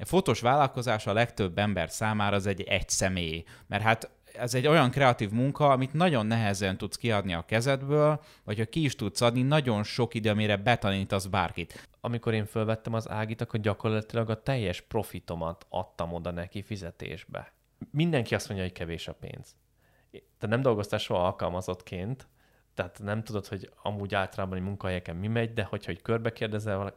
Egy fotós vállalkozás a legtöbb ember számára az egy egy személy, mert hát ez egy olyan kreatív munka, amit nagyon nehezen tudsz kiadni a kezedből, vagy ha ki is tudsz adni, nagyon sok idő, amire betanítasz bárkit. Amikor én fölvettem az Ágit, akkor gyakorlatilag a teljes profitomat adtam oda neki fizetésbe. Mindenki azt mondja, hogy kevés a pénz. Te nem dolgoztál soha alkalmazottként, tehát nem tudod, hogy amúgy általában egy munkahelyeken mi megy, de hogyha hogy körbe kérdezel,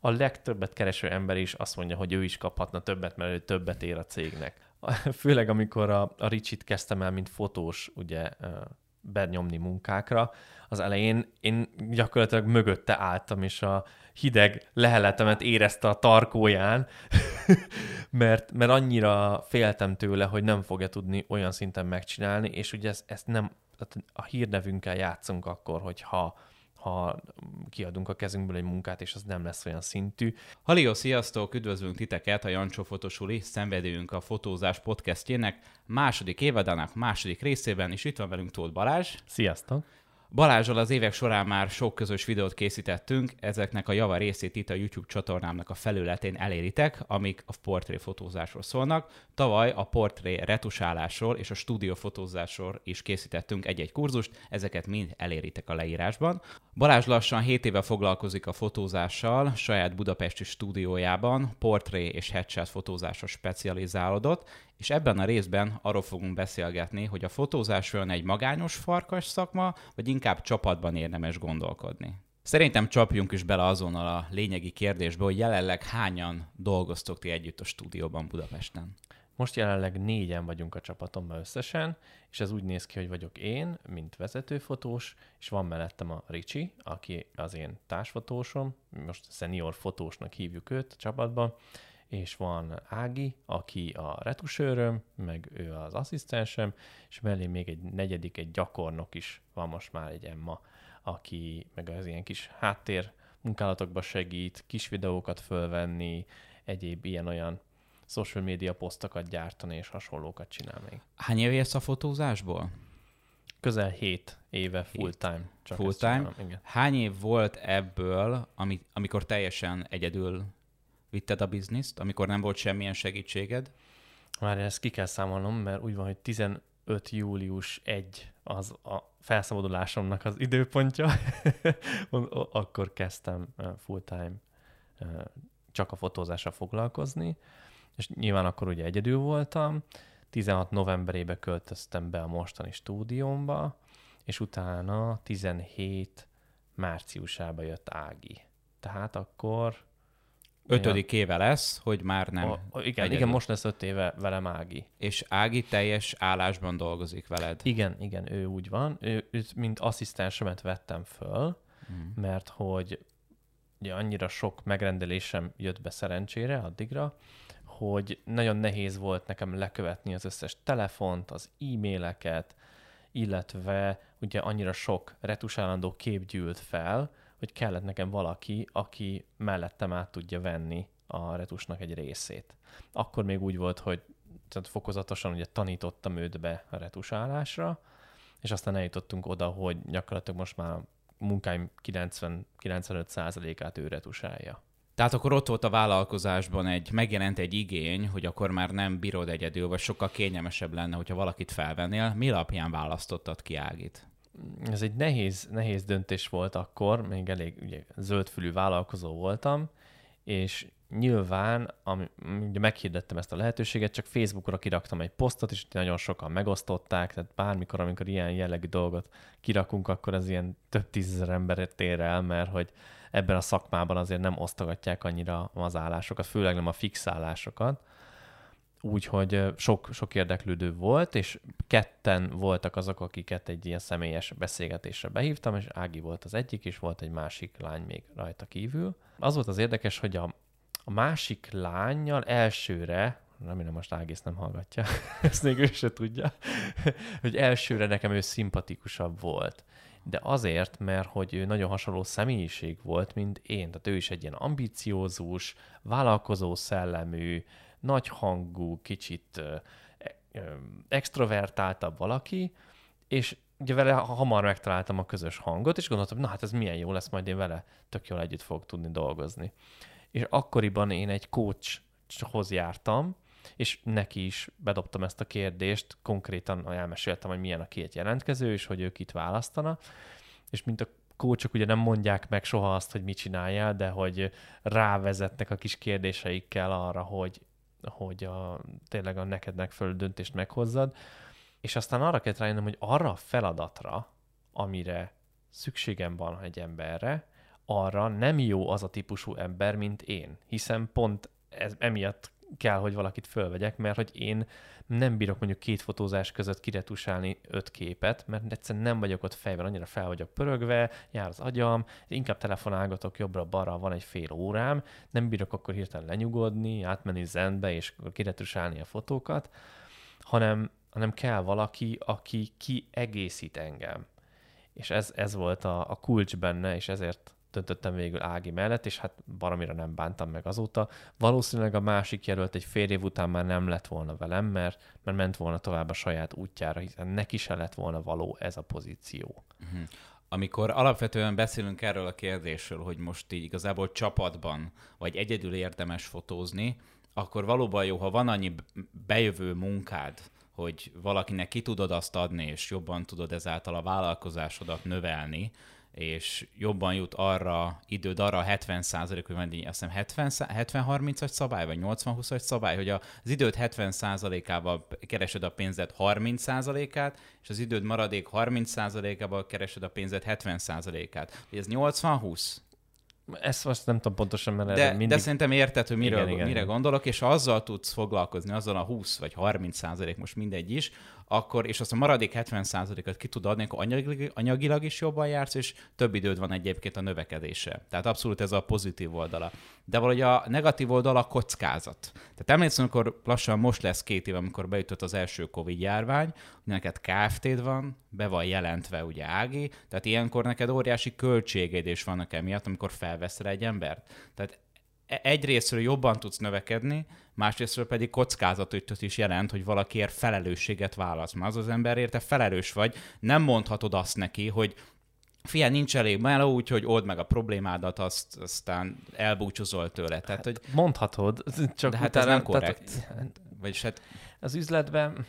a legtöbbet kereső ember is azt mondja, hogy ő is kaphatna többet, mert ő többet ér a cégnek. Főleg amikor a, a Ricsit kezdtem el, mint fotós, ugye benyomni munkákra, az elején én gyakorlatilag mögötte álltam, és a hideg leheletemet érezte a tarkóján, mert, mert annyira féltem tőle, hogy nem fogja tudni olyan szinten megcsinálni, és ugye ezt, ezt nem, a hírnevünkkel játszunk akkor, hogyha ha kiadunk a kezünkből egy munkát, és az nem lesz olyan szintű. Halió, sziasztok! Üdvözlünk titeket a Jancsó Fotosuli, szenvedőjünk a fotózás podcastjének második évadának második részében, és itt van velünk Tóth Balázs. Sziasztok! Balázsral az évek során már sok közös videót készítettünk, ezeknek a java részét itt a YouTube csatornámnak a felületén eléritek, amik a portréfotózásról szólnak. Tavaly a portré retusálásról és a stúdiófotózásról is készítettünk egy-egy kurzust, ezeket mind eléritek a leírásban. Balázs lassan 7 éve foglalkozik a fotózással, saját budapesti stúdiójában portré és headshot fotózásra specializálódott, és ebben a részben arról fogunk beszélgetni, hogy a fotózás olyan egy magányos farkas szakma, vagy inkább csapatban érdemes gondolkodni. Szerintem csapjunk is bele azonnal a lényegi kérdésbe, hogy jelenleg hányan dolgoztok ti együtt a stúdióban Budapesten? Most jelenleg négyen vagyunk a csapatomban összesen, és ez úgy néz ki, hogy vagyok én, mint vezetőfotós, és van mellettem a Ricsi, aki az én társfotósom, most senior fotósnak hívjuk őt a csapatban, és van Ági, aki a retusőröm, meg ő az asszisztensem, és mellé még egy negyedik, egy gyakornok is van most már egy Emma, aki meg az ilyen kis háttér munkálatokba segít, kis videókat fölvenni, egyéb ilyen-olyan social media posztokat gyártani és hasonlókat csinál még. Hány év a fotózásból? Közel 7 éve full time. Csak full time. Csinálom, igen. Hány év volt ebből, ami, amikor teljesen egyedül vitted a bizniszt, amikor nem volt semmilyen segítséged? Már ezt ki kell számolnom, mert úgy van, hogy 15 július 1 az a felszabadulásomnak az időpontja. Akkor kezdtem full-time csak a fotózásra foglalkozni, és nyilván akkor ugye egyedül voltam. 16 novemberébe költöztem be a mostani stúdiómba, és utána 17 márciusába jött Ági. Tehát akkor ötödik éve lesz, hogy már nem. A, igen, igen, most lesz öt éve velem Ági. És Ági teljes állásban dolgozik veled. Igen, igen, ő úgy van. Ő, őt mint asszisztensemet vettem föl, hmm. mert hogy ugye annyira sok megrendelésem jött be szerencsére addigra, hogy nagyon nehéz volt nekem lekövetni az összes telefont, az e-maileket, illetve ugye annyira sok retusálandó kép gyűlt fel, hogy kellett nekem valaki, aki mellettem át tudja venni a retusnak egy részét. Akkor még úgy volt, hogy tehát fokozatosan ugye tanítottam őt be a retusálásra, és aztán eljutottunk oda, hogy gyakorlatilag most már a munkáim 90-95%-át ő retusálja. Tehát akkor ott volt a vállalkozásban egy, megjelent egy igény, hogy akkor már nem bírod egyedül, vagy sokkal kényelmesebb lenne, hogyha valakit felvennél. Mi alapján választottad ki Ágit? Ez egy nehéz, nehéz döntés volt akkor, még elég ugye, zöldfülű vállalkozó voltam, és nyilván, ami, ugye meghirdettem ezt a lehetőséget, csak Facebookra kiraktam egy posztot, és nagyon sokan megosztották, tehát bármikor, amikor ilyen jellegű dolgot kirakunk, akkor az ilyen több tízezer emberet ér el, mert hogy ebben a szakmában azért nem osztogatják annyira az állásokat, főleg nem a fixálásokat úgyhogy sok, sok érdeklődő volt, és ketten voltak azok, akiket egy ilyen személyes beszélgetésre behívtam, és Ági volt az egyik, és volt egy másik lány még rajta kívül. Az volt az érdekes, hogy a, a másik lányjal elsőre, remélem most Ági ezt nem hallgatja, ezt még ő se tudja, hogy elsőre nekem ő szimpatikusabb volt. De azért, mert hogy ő nagyon hasonló személyiség volt, mint én. Tehát ő is egy ilyen ambiciózus, vállalkozó szellemű, nagy hangú, kicsit e, extrovertáltabb valaki, és ugye vele hamar megtaláltam a közös hangot, és gondoltam, na hát ez milyen jó lesz, majd én vele tök jól együtt fogok tudni dolgozni. És akkoriban én egy coach hoz jártam, és neki is bedobtam ezt a kérdést, konkrétan elmeséltem, hogy milyen a két jelentkező, és hogy ők itt választana, és mint a kócsok ugye nem mondják meg soha azt, hogy mit csináljál, de hogy rávezetnek a kis kérdéseikkel arra, hogy, hogy a, tényleg a neked megfelelő döntést meghozzad, és aztán arra kell rájönnöm, hogy arra a feladatra, amire szükségem van egy emberre, arra nem jó az a típusú ember, mint én, hiszen pont ez, emiatt kell, hogy valakit fölvegyek, mert hogy én nem bírok mondjuk két fotózás között kiretusálni öt képet, mert egyszerűen nem vagyok ott fejben, annyira fel vagyok pörögve, jár az agyam, inkább telefonálgatok jobbra-balra, van egy fél órám, nem bírok akkor hirtelen lenyugodni, átmenni zendbe és kiretusálni a fotókat, hanem, hanem kell valaki, aki kiegészít engem. És ez, ez volt a, a kulcs benne, és ezért döntöttem végül Ági mellett, és hát baromira nem bántam meg azóta. Valószínűleg a másik jelölt egy fél év után már nem lett volna velem, mert, mert ment volna tovább a saját útjára, hiszen neki se lett volna való ez a pozíció. Uh-huh. Amikor alapvetően beszélünk erről a kérdésről, hogy most így igazából csapatban, vagy egyedül érdemes fotózni, akkor valóban jó, ha van annyi bejövő munkád, hogy valakinek ki tudod azt adni, és jobban tudod ezáltal a vállalkozásodat növelni, és jobban jut arra időd, arra a 70 százalék, hogy van azt hiszem 70-30-as szabály, vagy 80-20-as szabály, hogy az időd 70 százalékával keresed a pénzed 30 százalékát, és az időd maradék 30 százalékával keresed a pénzed 70 százalékát. Ez 80-20? Ezt most nem tudom pontosan, mert de, mindig... de szerintem érted, hogy mire, igen, igen, mire igen. gondolok, és azzal tudsz foglalkozni, azzal a 20 vagy 30 százalék, most mindegy is, akkor, és azt a maradék 70%-ot ki tud adni, akkor anyagilag, anyagilag is jobban jársz, és több időd van egyébként a növekedésre. Tehát abszolút ez a pozitív oldala. De valahogy a negatív oldala a kockázat. Tehát emlékszem, amikor lassan most lesz két év, amikor beütött az első Covid járvány, hogy neked KFT-d van, be van jelentve ugye Ági, tehát ilyenkor neked óriási költségeid is vannak emiatt, amikor felveszel egy embert. Tehát egyrésztről jobban tudsz növekedni, másrésztről pedig kockázatot is jelent, hogy valakiért felelősséget válasz. Mert az az ember érte felelős vagy, nem mondhatod azt neki, hogy Fia, nincs elég meló, úgyhogy old meg a problémádat, azt, aztán elbúcsúzol tőle. Tehát, hogy... Mondhatod, csak de hát ez nem korrekt. Tehát, Vagyis hát... Az üzletben,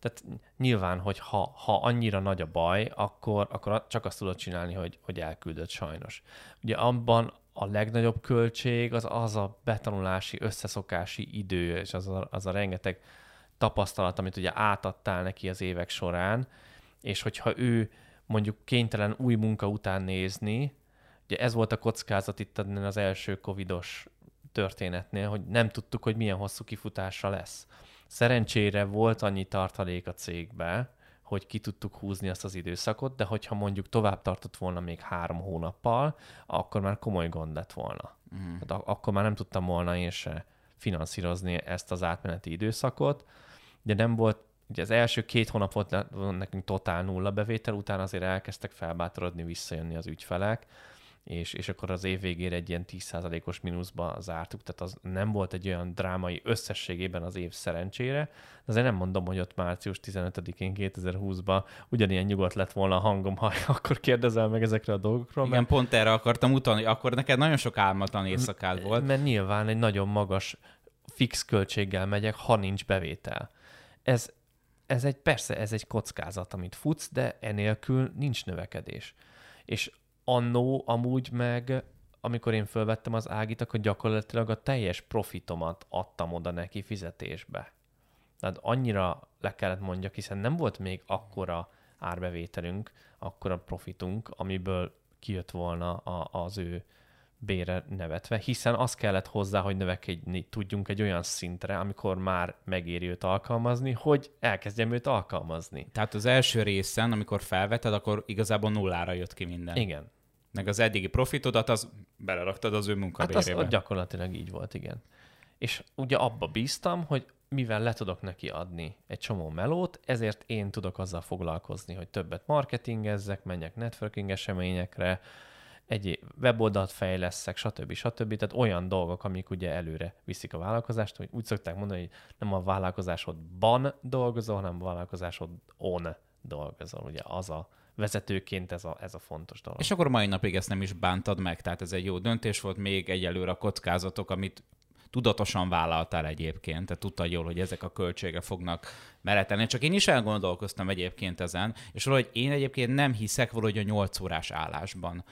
tehát nyilván, hogy ha, ha annyira nagy a baj, akkor, akkor csak azt tudod csinálni, hogy, hogy elküldött sajnos. Ugye abban a legnagyobb költség az az a betanulási, összeszokási idő, és az a, az a rengeteg tapasztalat, amit ugye átadtál neki az évek során, és hogyha ő mondjuk kénytelen új munka után nézni, ugye ez volt a kockázat itt az első covidos történetnél, hogy nem tudtuk, hogy milyen hosszú kifutása lesz. Szerencsére volt annyi tartalék a cégbe, hogy ki tudtuk húzni azt az időszakot, de hogyha mondjuk tovább tartott volna még három hónappal, akkor már komoly gond lett volna. Mm. Hát akkor már nem tudtam volna én se finanszírozni ezt az átmeneti időszakot, de nem volt, ugye az első két hónap volt nekünk totál nulla bevétel, utána azért elkezdtek felbátorodni, visszajönni az ügyfelek, és, és akkor az év végére egy ilyen 10%-os mínuszba zártuk, tehát az nem volt egy olyan drámai összességében az év szerencsére, de azért nem mondom, hogy ott március 15-én 2020-ban ugyanilyen nyugodt lett volna a hangom, ha akkor kérdezel meg ezekre a dolgokról. Igen, mert... pont erre akartam utalni, akkor neked nagyon sok álmatlan éjszakád volt. Mert nyilván egy nagyon magas fix költséggel megyek, ha nincs bevétel. Ez, ez egy, persze, ez egy kockázat, amit futsz, de enélkül nincs növekedés. És annó amúgy meg, amikor én fölvettem az Ágit, akkor gyakorlatilag a teljes profitomat adtam oda neki fizetésbe. Tehát annyira le kellett mondjak, hiszen nem volt még akkora árbevételünk, akkora profitunk, amiből kijött volna a, az ő bére nevetve, hiszen az kellett hozzá, hogy növekedni tudjunk egy olyan szintre, amikor már megéri őt alkalmazni, hogy elkezdjem őt alkalmazni. Tehát az első részen, amikor felveted, akkor igazából nullára jött ki minden. Igen. Meg az eddigi profitodat, az beleraktad az ő munkabérébe. Hát az gyakorlatilag így volt, igen. És ugye abba bíztam, hogy mivel le tudok neki adni egy csomó melót, ezért én tudok azzal foglalkozni, hogy többet marketingezzek, menjek networking eseményekre, egy weboldalt fejleszek, stb. stb. Tehát olyan dolgok, amik ugye előre viszik a vállalkozást, hogy úgy szokták mondani, hogy nem a vállalkozásodban dolgozol, hanem a vállalkozásodon dolgozol. Ugye az a vezetőként ez a, ez a fontos dolog. És akkor mai napig ezt nem is bántad meg, tehát ez egy jó döntés volt, még egyelőre a kockázatok, amit tudatosan vállaltál egyébként, tehát tudtad jól, hogy ezek a költségek fognak meretelni. Csak én is elgondolkoztam egyébként ezen, és valahogy én egyébként nem hiszek valahogy a 8 órás állásban.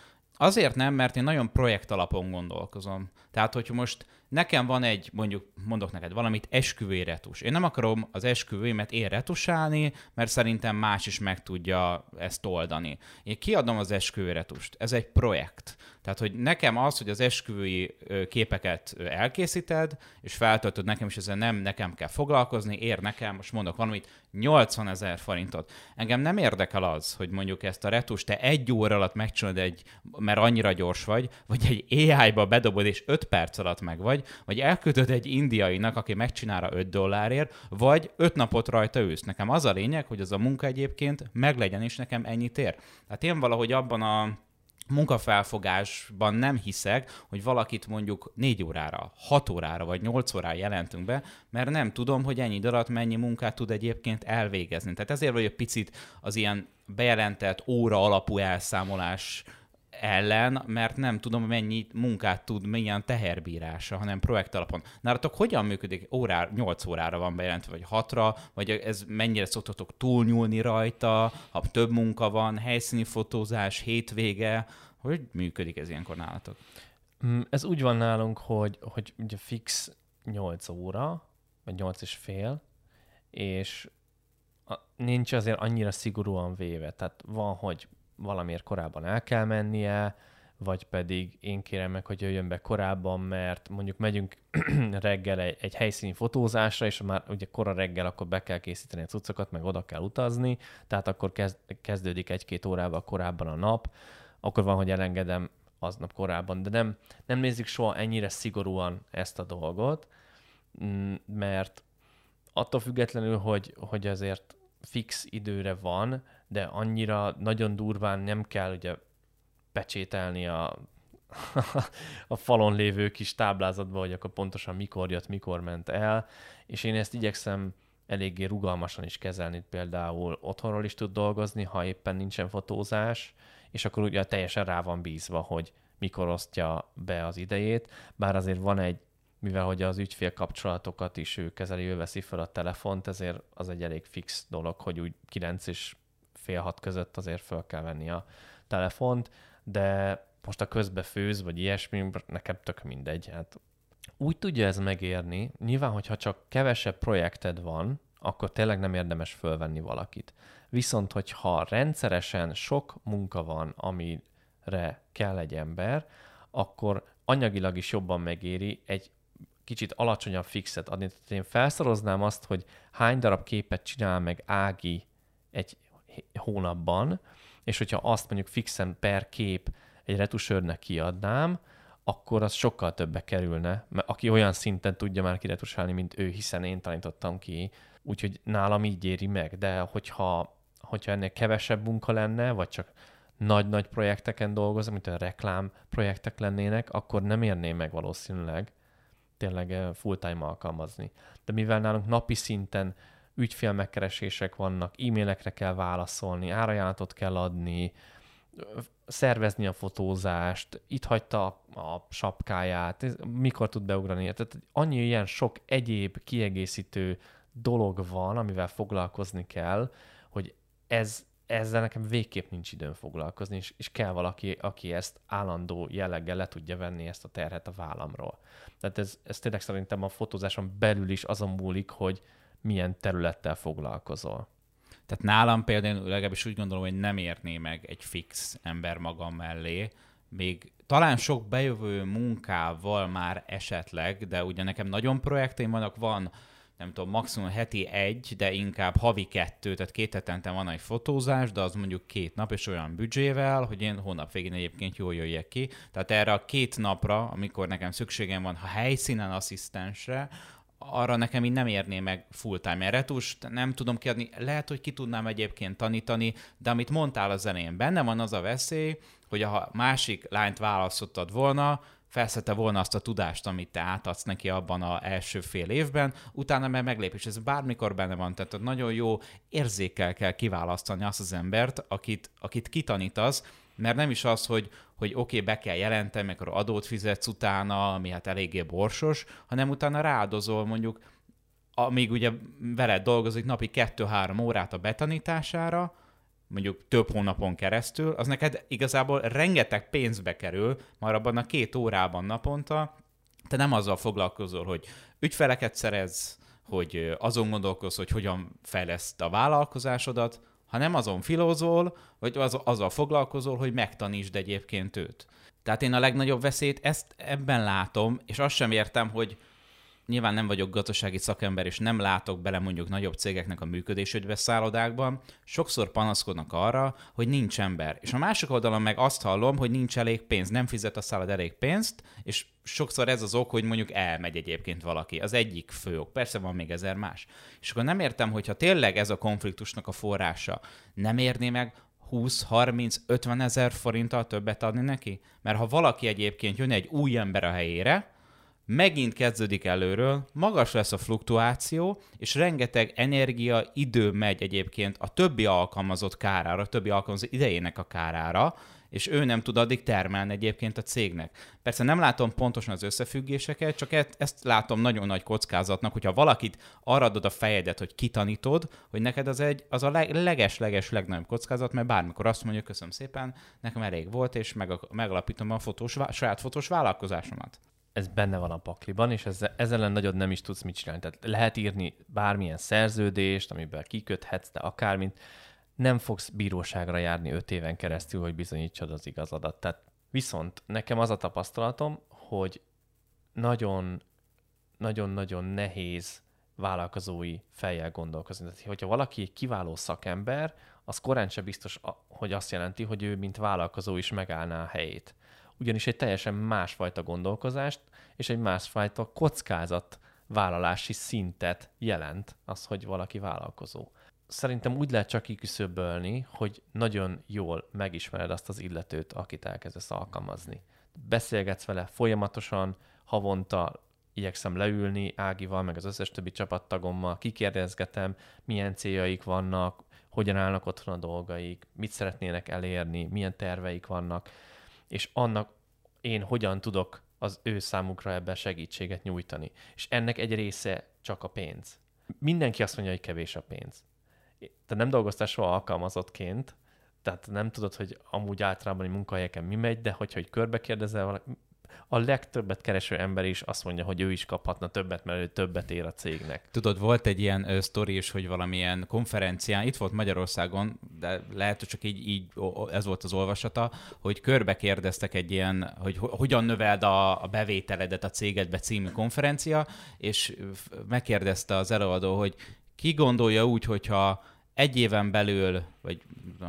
Azért nem, mert én nagyon projekt alapon gondolkozom. Tehát, hogy most nekem van egy, mondjuk mondok neked valamit, esküvői retus. Én nem akarom az esküvőimet én retusálni, mert szerintem más is meg tudja ezt oldani. Én kiadom az esküvői retust. Ez egy projekt. Tehát, hogy nekem az, hogy az esküvői képeket elkészíted, és feltöltöd nekem, és ezzel nem nekem kell foglalkozni, ér nekem, most mondok valamit, 80 ezer forintot. Engem nem érdekel az, hogy mondjuk ezt a retust te egy óra alatt megcsinálod egy, mert annyira gyors vagy, vagy egy AI-ba bedobod, és 5 perc alatt meg vagy, vagy elküldöd egy indiainak, aki megcsinálja 5 dollárért, vagy 5 napot rajta ülsz. Nekem az a lényeg, hogy az a munka egyébként meglegyen, és nekem ennyit ér. Tehát én valahogy abban a munkafelfogásban nem hiszek, hogy valakit mondjuk 4 órára, 6 órára vagy 8 órára jelentünk be, mert nem tudom, hogy ennyi idő alatt mennyi munkát tud egyébként elvégezni. Tehát ezért vagy egy picit az ilyen bejelentett óra alapú elszámolás ellen, mert nem tudom, mennyi munkát tud, milyen teherbírása, hanem projekt alapon. Nálatok hogyan működik? Órá, 8 órára van bejelentve, vagy 6-ra, vagy ez mennyire szoktatok túlnyúlni rajta, ha több munka van, helyszíni fotózás, hétvége, hogy működik ez ilyenkor nálatok? Mm, ez úgy van nálunk, hogy, hogy ugye fix 8 óra, vagy 8 és fél, és nincs azért annyira szigorúan véve. Tehát van, hogy valamiért korábban el kell mennie, vagy pedig én kérem meg, hogy jöjjön be korábban, mert mondjuk megyünk reggel egy, egy helyszíni fotózásra, és már ugye kora reggel akkor be kell készíteni a cuccokat, meg oda kell utazni, tehát akkor kezd, kezdődik egy-két órával korábban a nap, akkor van, hogy elengedem aznap korábban, de nem, nem nézzük soha ennyire szigorúan ezt a dolgot, mm, mert attól függetlenül, hogy, hogy azért fix időre van, de annyira nagyon durván nem kell ugye pecsételni a, a falon lévő kis táblázatba, hogy akkor pontosan mikor jött, mikor ment el, és én ezt igyekszem eléggé rugalmasan is kezelni, például otthonról is tud dolgozni, ha éppen nincsen fotózás, és akkor ugye teljesen rá van bízva, hogy mikor osztja be az idejét, bár azért van egy, mivel hogy az ügyfél kapcsolatokat is ő kezeli, ő veszi fel a telefont, ezért az egy elég fix dolog, hogy úgy 9 és fél hat között azért fel kell venni a telefont, de most a közbe főz, vagy ilyesmi, nekem tök mindegy. Hát úgy tudja ez megérni, nyilván, hogyha csak kevesebb projekted van, akkor tényleg nem érdemes fölvenni valakit. Viszont, hogyha rendszeresen sok munka van, amire kell egy ember, akkor anyagilag is jobban megéri egy kicsit alacsonyabb fixet adni. Tehát én felszoroznám azt, hogy hány darab képet csinál meg Ági egy hónapban, és hogyha azt mondjuk fixen per kép egy retusőrnek kiadnám, akkor az sokkal többe kerülne, mert aki olyan szinten tudja már kiretusálni, mint ő, hiszen én tanítottam ki, úgyhogy nálam így éri meg, de hogyha, hogyha ennél kevesebb munka lenne, vagy csak nagy-nagy projekteken dolgozom, mint a reklám projektek lennének, akkor nem érném meg valószínűleg tényleg eh, full-time alkalmazni. De mivel nálunk napi szinten ügyfélmegkeresések vannak, e-mailekre kell válaszolni, árajánlatot kell adni, szervezni a fotózást, itt hagyta a sapkáját, mikor tud beugrani. Tehát annyi ilyen sok egyéb kiegészítő dolog van, amivel foglalkozni kell, hogy ez, ezzel nekem végképp nincs időm foglalkozni, és, és kell valaki, aki ezt állandó jelleggel le tudja venni ezt a terhet a vállamról. Tehát ez, ez tényleg szerintem a fotózáson belül is azon múlik, hogy, milyen területtel foglalkozol. Tehát nálam például legalábbis úgy gondolom, hogy nem érné meg egy fix ember magam mellé, még talán sok bejövő munkával már esetleg, de ugye nekem nagyon projekteim vannak, van nem tudom, maximum heti egy, de inkább havi kettő, tehát két hetente van egy fotózás, de az mondjuk két nap, és olyan büdzsével, hogy én hónap végén egyébként jól jöjjek ki. Tehát erre a két napra, amikor nekem szükségem van, ha helyszínen asszisztensre, arra nekem így nem érné meg full-time. Retust, nem tudom kiadni, lehet, hogy ki tudnám egyébként tanítani, de amit mondtál az elején, benne van az a veszély, hogy ha másik lányt választottad volna, felszette volna azt a tudást, amit te átadsz neki abban az első fél évben, utána meg meglép, és ez bármikor benne van, tehát nagyon jó érzékkel kell kiválasztani azt az embert, akit, akit kitanítasz, mert nem is az, hogy, hogy oké, okay, be kell jelenteni, akkor adót fizetsz utána, ami hát eléggé borsos, hanem utána ráadozol mondjuk, amíg ugye veled dolgozik napi 2-3 órát a betanítására, mondjuk több hónapon keresztül, az neked igazából rengeteg pénzbe kerül, már abban a két órában naponta, te nem azzal foglalkozol, hogy ügyfeleket szerez, hogy azon gondolkozz, hogy hogyan fejleszt a vállalkozásodat, hanem azon filózol, vagy az, azzal foglalkozol, hogy megtanítsd egyébként őt. Tehát én a legnagyobb veszélyt ezt ebben látom, és azt sem értem, hogy nyilván nem vagyok gazdasági szakember, és nem látok bele mondjuk nagyobb cégeknek a működésügybe szállodákban, sokszor panaszkodnak arra, hogy nincs ember. És a másik oldalon meg azt hallom, hogy nincs elég pénz, nem fizet a szállod elég pénzt, és sokszor ez az ok, hogy mondjuk elmegy egyébként valaki. Az egyik fő ok. Persze van még ezer más. És akkor nem értem, hogyha tényleg ez a konfliktusnak a forrása, nem érné meg 20-30-50 ezer forinttal többet adni neki? Mert ha valaki egyébként jön egy új ember a helyére, megint kezdődik előről, magas lesz a fluktuáció, és rengeteg energia, idő megy egyébként a többi alkalmazott kárára, a többi alkalmazott idejének a kárára, és ő nem tud addig termelni egyébként a cégnek. Persze nem látom pontosan az összefüggéseket, csak ezt, látom nagyon nagy kockázatnak, hogyha valakit arra adod a fejedet, hogy kitanítod, hogy neked az, egy, az a leges-leges legnagyobb kockázat, mert bármikor azt mondja, köszönöm szépen, nekem elég volt, és meg, megalapítom a fotós, saját fotós vállalkozásomat ez benne van a pakliban, és ezzel, ezzel ellen nagyon nem is tudsz mit csinálni. Tehát lehet írni bármilyen szerződést, amiben kiköthetsz, de akármint, nem fogsz bíróságra járni öt éven keresztül, hogy bizonyítsad az igazadat. Tehát viszont nekem az a tapasztalatom, hogy nagyon, nagyon-nagyon nehéz vállalkozói fejjel gondolkozni. Tehát, hogyha valaki egy kiváló szakember, az korán sem biztos, hogy azt jelenti, hogy ő, mint vállalkozó is megállná a helyét ugyanis egy teljesen másfajta gondolkozást és egy másfajta kockázat vállalási szintet jelent az, hogy valaki vállalkozó. Szerintem úgy lehet csak kiküszöbölni, hogy nagyon jól megismered azt az illetőt, akit elkezdesz alkalmazni. Beszélgetsz vele folyamatosan, havonta igyekszem leülni Ágival, meg az összes többi csapattagommal, kikérdezgetem, milyen céljaik vannak, hogyan állnak otthon a dolgaik, mit szeretnének elérni, milyen terveik vannak, és annak én hogyan tudok az ő számukra ebben segítséget nyújtani. És ennek egy része csak a pénz. Mindenki azt mondja, hogy kevés a pénz. Te nem dolgoztál soha alkalmazottként, tehát nem tudod, hogy amúgy általában egy munkahelyeken mi megy, de hogyha hogy körbe kérdezel valaki, a legtöbbet kereső ember is azt mondja, hogy ő is kaphatna többet, mert ő többet ér a cégnek. Tudod, volt egy ilyen uh, sztori is, hogy valamilyen konferencián, itt volt Magyarországon, de lehet, hogy csak így, így ez volt az olvasata, hogy körbe kérdeztek egy ilyen, hogy hogyan növeld a, a bevételedet a cégedbe című konferencia, és megkérdezte az előadó, hogy ki gondolja úgy, hogyha egy éven belül, vagy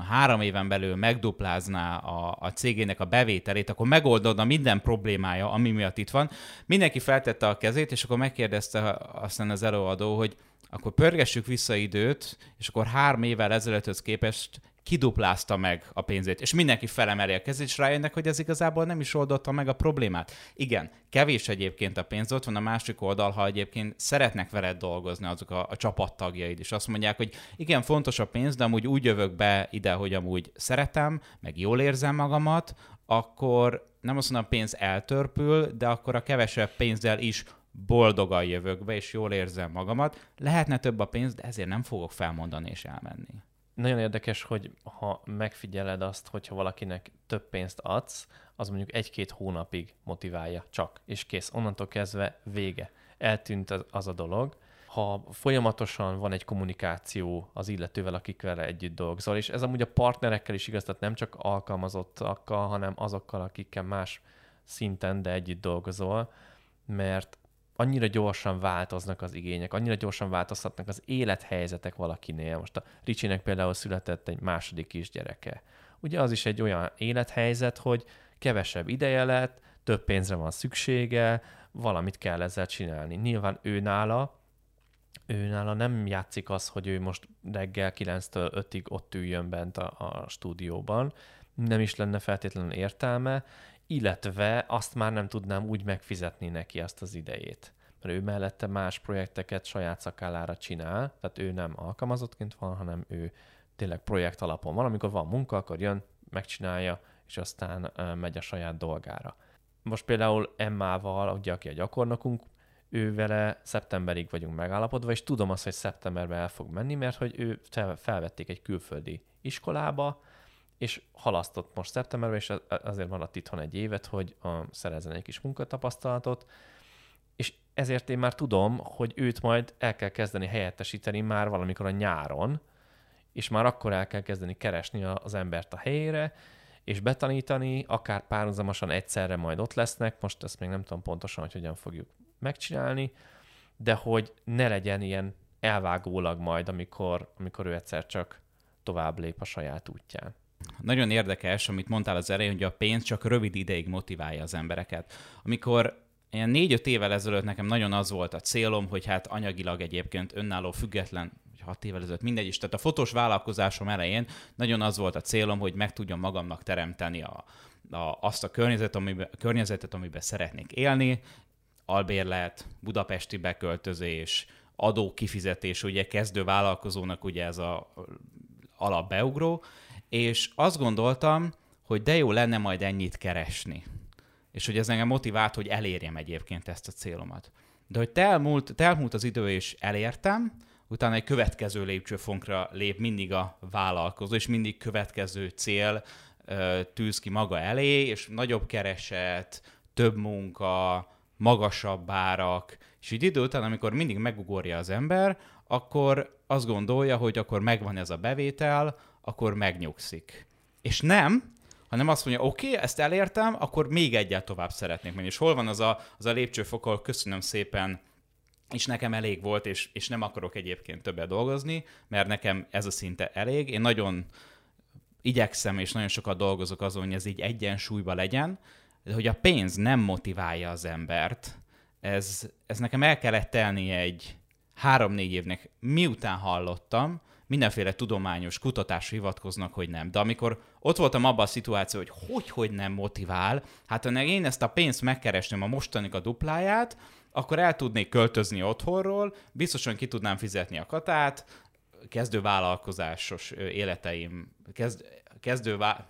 három éven belül megduplázná a, a cégének a bevételét, akkor megoldódna minden problémája, ami miatt itt van. Mindenki feltette a kezét, és akkor megkérdezte aztán az előadó, hogy akkor pörgessük vissza időt, és akkor három évvel ezelőtthöz képest kiduplázta meg a pénzét, és mindenki felemeli a kezét, és rájönnek, hogy ez igazából nem is oldotta meg a problémát. Igen, kevés egyébként a pénz, ott van a másik oldal, ha egyébként szeretnek veled dolgozni azok a, a csapattagjaid, és azt mondják, hogy igen, fontos a pénz, de amúgy úgy jövök be ide, hogy amúgy szeretem, meg jól érzem magamat, akkor nem azt mondom, a pénz eltörpül, de akkor a kevesebb pénzzel is boldogan jövök be, és jól érzem magamat. Lehetne több a pénz, de ezért nem fogok felmondani és elmenni nagyon érdekes, hogy ha megfigyeled azt, hogyha valakinek több pénzt adsz, az mondjuk egy-két hónapig motiválja csak, és kész. Onnantól kezdve vége. Eltűnt az, a dolog. Ha folyamatosan van egy kommunikáció az illetővel, akik vele együtt dolgozol, és ez amúgy a partnerekkel is igaz, tehát nem csak alkalmazottakkal, hanem azokkal, akikkel más szinten, de együtt dolgozol, mert annyira gyorsan változnak az igények, annyira gyorsan változhatnak az élethelyzetek valakinél. Most a Ricsinek például született egy második kisgyereke. Ugye az is egy olyan élethelyzet, hogy kevesebb ideje lett, több pénzre van szüksége, valamit kell ezzel csinálni. Nyilván ő nála, ő nála nem játszik az, hogy ő most reggel 9-től 5-ig ott üljön bent a, a stúdióban, nem is lenne feltétlenül értelme, illetve azt már nem tudnám úgy megfizetni neki azt az idejét. Mert ő mellette más projekteket saját szakállára csinál, tehát ő nem alkalmazottként van, hanem ő tényleg projekt alapon van. Amikor van munka, akkor jön, megcsinálja, és aztán megy a saját dolgára. Most például Emmával, ugye, aki a gyakornokunk, ő vele szeptemberig vagyunk megállapodva, és tudom azt, hogy szeptemberben el fog menni, mert hogy ő felvették egy külföldi iskolába, és halasztott most szeptemberben, és azért maradt itthon egy évet, hogy szerezzen egy kis munkatapasztalatot, és ezért én már tudom, hogy őt majd el kell kezdeni helyettesíteni már valamikor a nyáron, és már akkor el kell kezdeni keresni az embert a helyére, és betanítani, akár párhuzamosan egyszerre majd ott lesznek, most ezt még nem tudom pontosan, hogy hogyan fogjuk megcsinálni, de hogy ne legyen ilyen elvágólag majd, amikor, amikor ő egyszer csak tovább lép a saját útján. Nagyon érdekes, amit mondtál az elején, hogy a pénz csak rövid ideig motiválja az embereket. Amikor ilyen négy-öt évvel ezelőtt nekem nagyon az volt a célom, hogy hát anyagilag egyébként önálló, független, hat évvel ezelőtt, mindegy is. Tehát a fotós vállalkozásom elején nagyon az volt a célom, hogy meg tudjam magamnak teremteni a, a, azt a környezet, amiben, a környezetet, amiben szeretnék élni, albérlet, budapesti beköltözés, adó kifizetés, ugye kezdő vállalkozónak ugye ez a alapbeugró, és azt gondoltam, hogy de jó lenne majd ennyit keresni. És hogy ez engem motivált, hogy elérjem egyébként ezt a célomat. De hogy telmúlt, telmúlt az idő, és elértem, utána egy következő lépcsőfonkra lép mindig a vállalkozó, és mindig következő cél tűz ki maga elé, és nagyobb kereset, több munka, magasabb árak, és így idő után, amikor mindig megugorja az ember, akkor azt gondolja, hogy akkor megvan ez a bevétel, akkor megnyugszik. És nem, hanem azt mondja, oké, okay, ezt elértem, akkor még egyet tovább szeretnék menni. És hol van az a, az a lépcsőfok, ahol köszönöm szépen, és nekem elég volt, és, és nem akarok egyébként többet dolgozni, mert nekem ez a szinte elég. Én nagyon igyekszem, és nagyon sokat dolgozok azon, hogy ez így egyensúlyba legyen, de hogy a pénz nem motiválja az embert, ez, ez nekem el kellett telni egy három-négy évnek, miután hallottam, mindenféle tudományos kutatás hivatkoznak, hogy nem. De amikor ott voltam abban a szituáció, hogy hogy, hogy nem motivál, hát ha én ezt a pénzt megkeresném a mostanik a dupláját, akkor el tudnék költözni otthonról, biztosan ki tudnám fizetni a katát, kezdő vállalkozásos életeim, kezd, kezdő vá-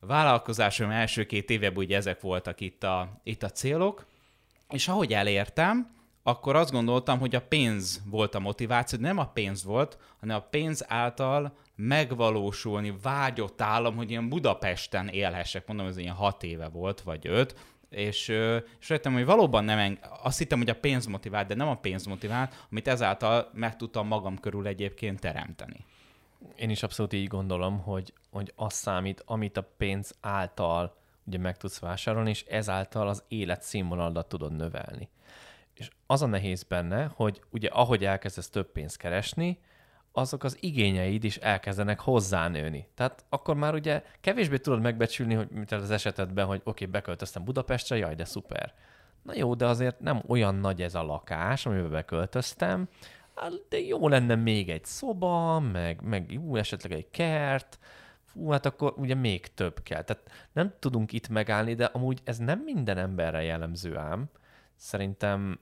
vállalkozásom első két éveben ugye ezek voltak itt a, itt a célok, és ahogy elértem, akkor azt gondoltam, hogy a pénz volt a motiváció, nem a pénz volt, hanem a pénz által megvalósulni vágyott állam, hogy ilyen Budapesten élhessek, mondom, ez ilyen hat éve volt, vagy öt, és, és rájöttem, hogy valóban nem, eng- azt hittem, hogy a pénz motivált, de nem a pénz motivált, amit ezáltal meg tudtam magam körül egyébként teremteni. Én is abszolút így gondolom, hogy, hogy az számít, amit a pénz által ugye meg tudsz vásárolni, és ezáltal az élet színvonaladat tudod növelni. És az a nehéz benne, hogy ugye ahogy elkezdesz több pénzt keresni, azok az igényeid is elkezdenek hozzánőni. Tehát akkor már ugye kevésbé tudod megbecsülni, hogy mint az esetedben, hogy oké, okay, beköltöztem Budapestre, jaj, de szuper. Na jó, de azért nem olyan nagy ez a lakás, amiben beköltöztem, de jó lenne még egy szoba, meg, meg jó, esetleg egy kert, fú, hát akkor ugye még több kell. Tehát nem tudunk itt megállni, de amúgy ez nem minden emberre jellemző ám. Szerintem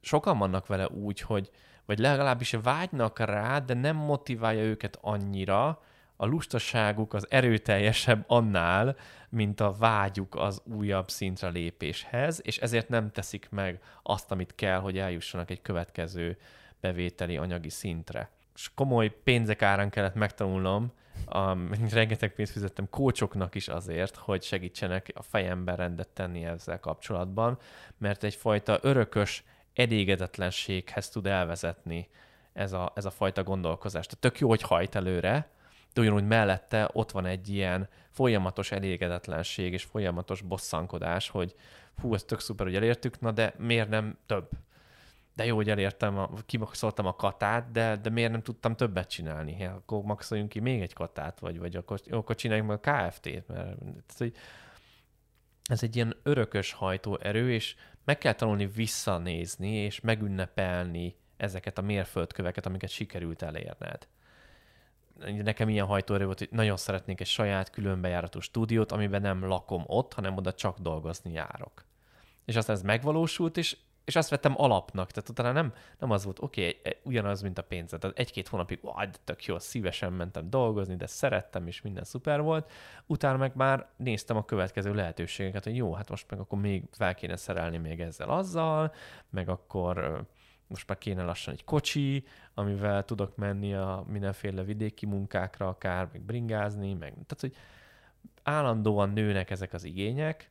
sokan vannak vele úgy, hogy vagy legalábbis vágynak rá, de nem motiválja őket annyira, a lustaságuk az erőteljesebb annál, mint a vágyuk az újabb szintre lépéshez, és ezért nem teszik meg azt, amit kell, hogy eljussanak egy következő bevételi anyagi szintre. És komoly pénzek árán kellett megtanulnom, a, rengeteg pénzt fizettem kócsoknak is azért, hogy segítsenek a fejemben rendet tenni ezzel kapcsolatban, mert egyfajta örökös elégedetlenséghez tud elvezetni ez a, ez a fajta gondolkozás. Tehát tök jó, hogy hajt előre, de ugyanúgy mellette ott van egy ilyen folyamatos elégedetlenség és folyamatos bosszankodás, hogy hú, ez tök szuper, hogy elértük, na de miért nem több? De jó, hogy elértem, a, kimaxoltam a katát, de, de miért nem tudtam többet csinálni? Ja, akkor maxoljunk ki még egy katát, vagy, vagy akkor, akkor csináljunk meg a KFT-t, mert ez, hogy ez egy ilyen örökös hajtóerő, és meg kell tanulni visszanézni, és megünnepelni ezeket a mérföldköveket, amiket sikerült elérned. Nekem ilyen hajtóerő volt, hogy nagyon szeretnék egy saját különbejáratú stúdiót, amiben nem lakom ott, hanem oda csak dolgozni járok. És aztán ez megvalósult, és és azt vettem alapnak, tehát utána nem, nem az volt, oké, okay, ugyanaz, mint a pénz. Tehát egy-két hónapig, ó, tök jó, szívesen mentem dolgozni, de szerettem, és minden szuper volt. Utána meg már néztem a következő lehetőségeket, hogy jó, hát most meg akkor még fel kéne szerelni még ezzel azzal, meg akkor most már kéne lassan egy kocsi, amivel tudok menni a mindenféle vidéki munkákra, akár meg bringázni, meg tehát, hogy állandóan nőnek ezek az igények,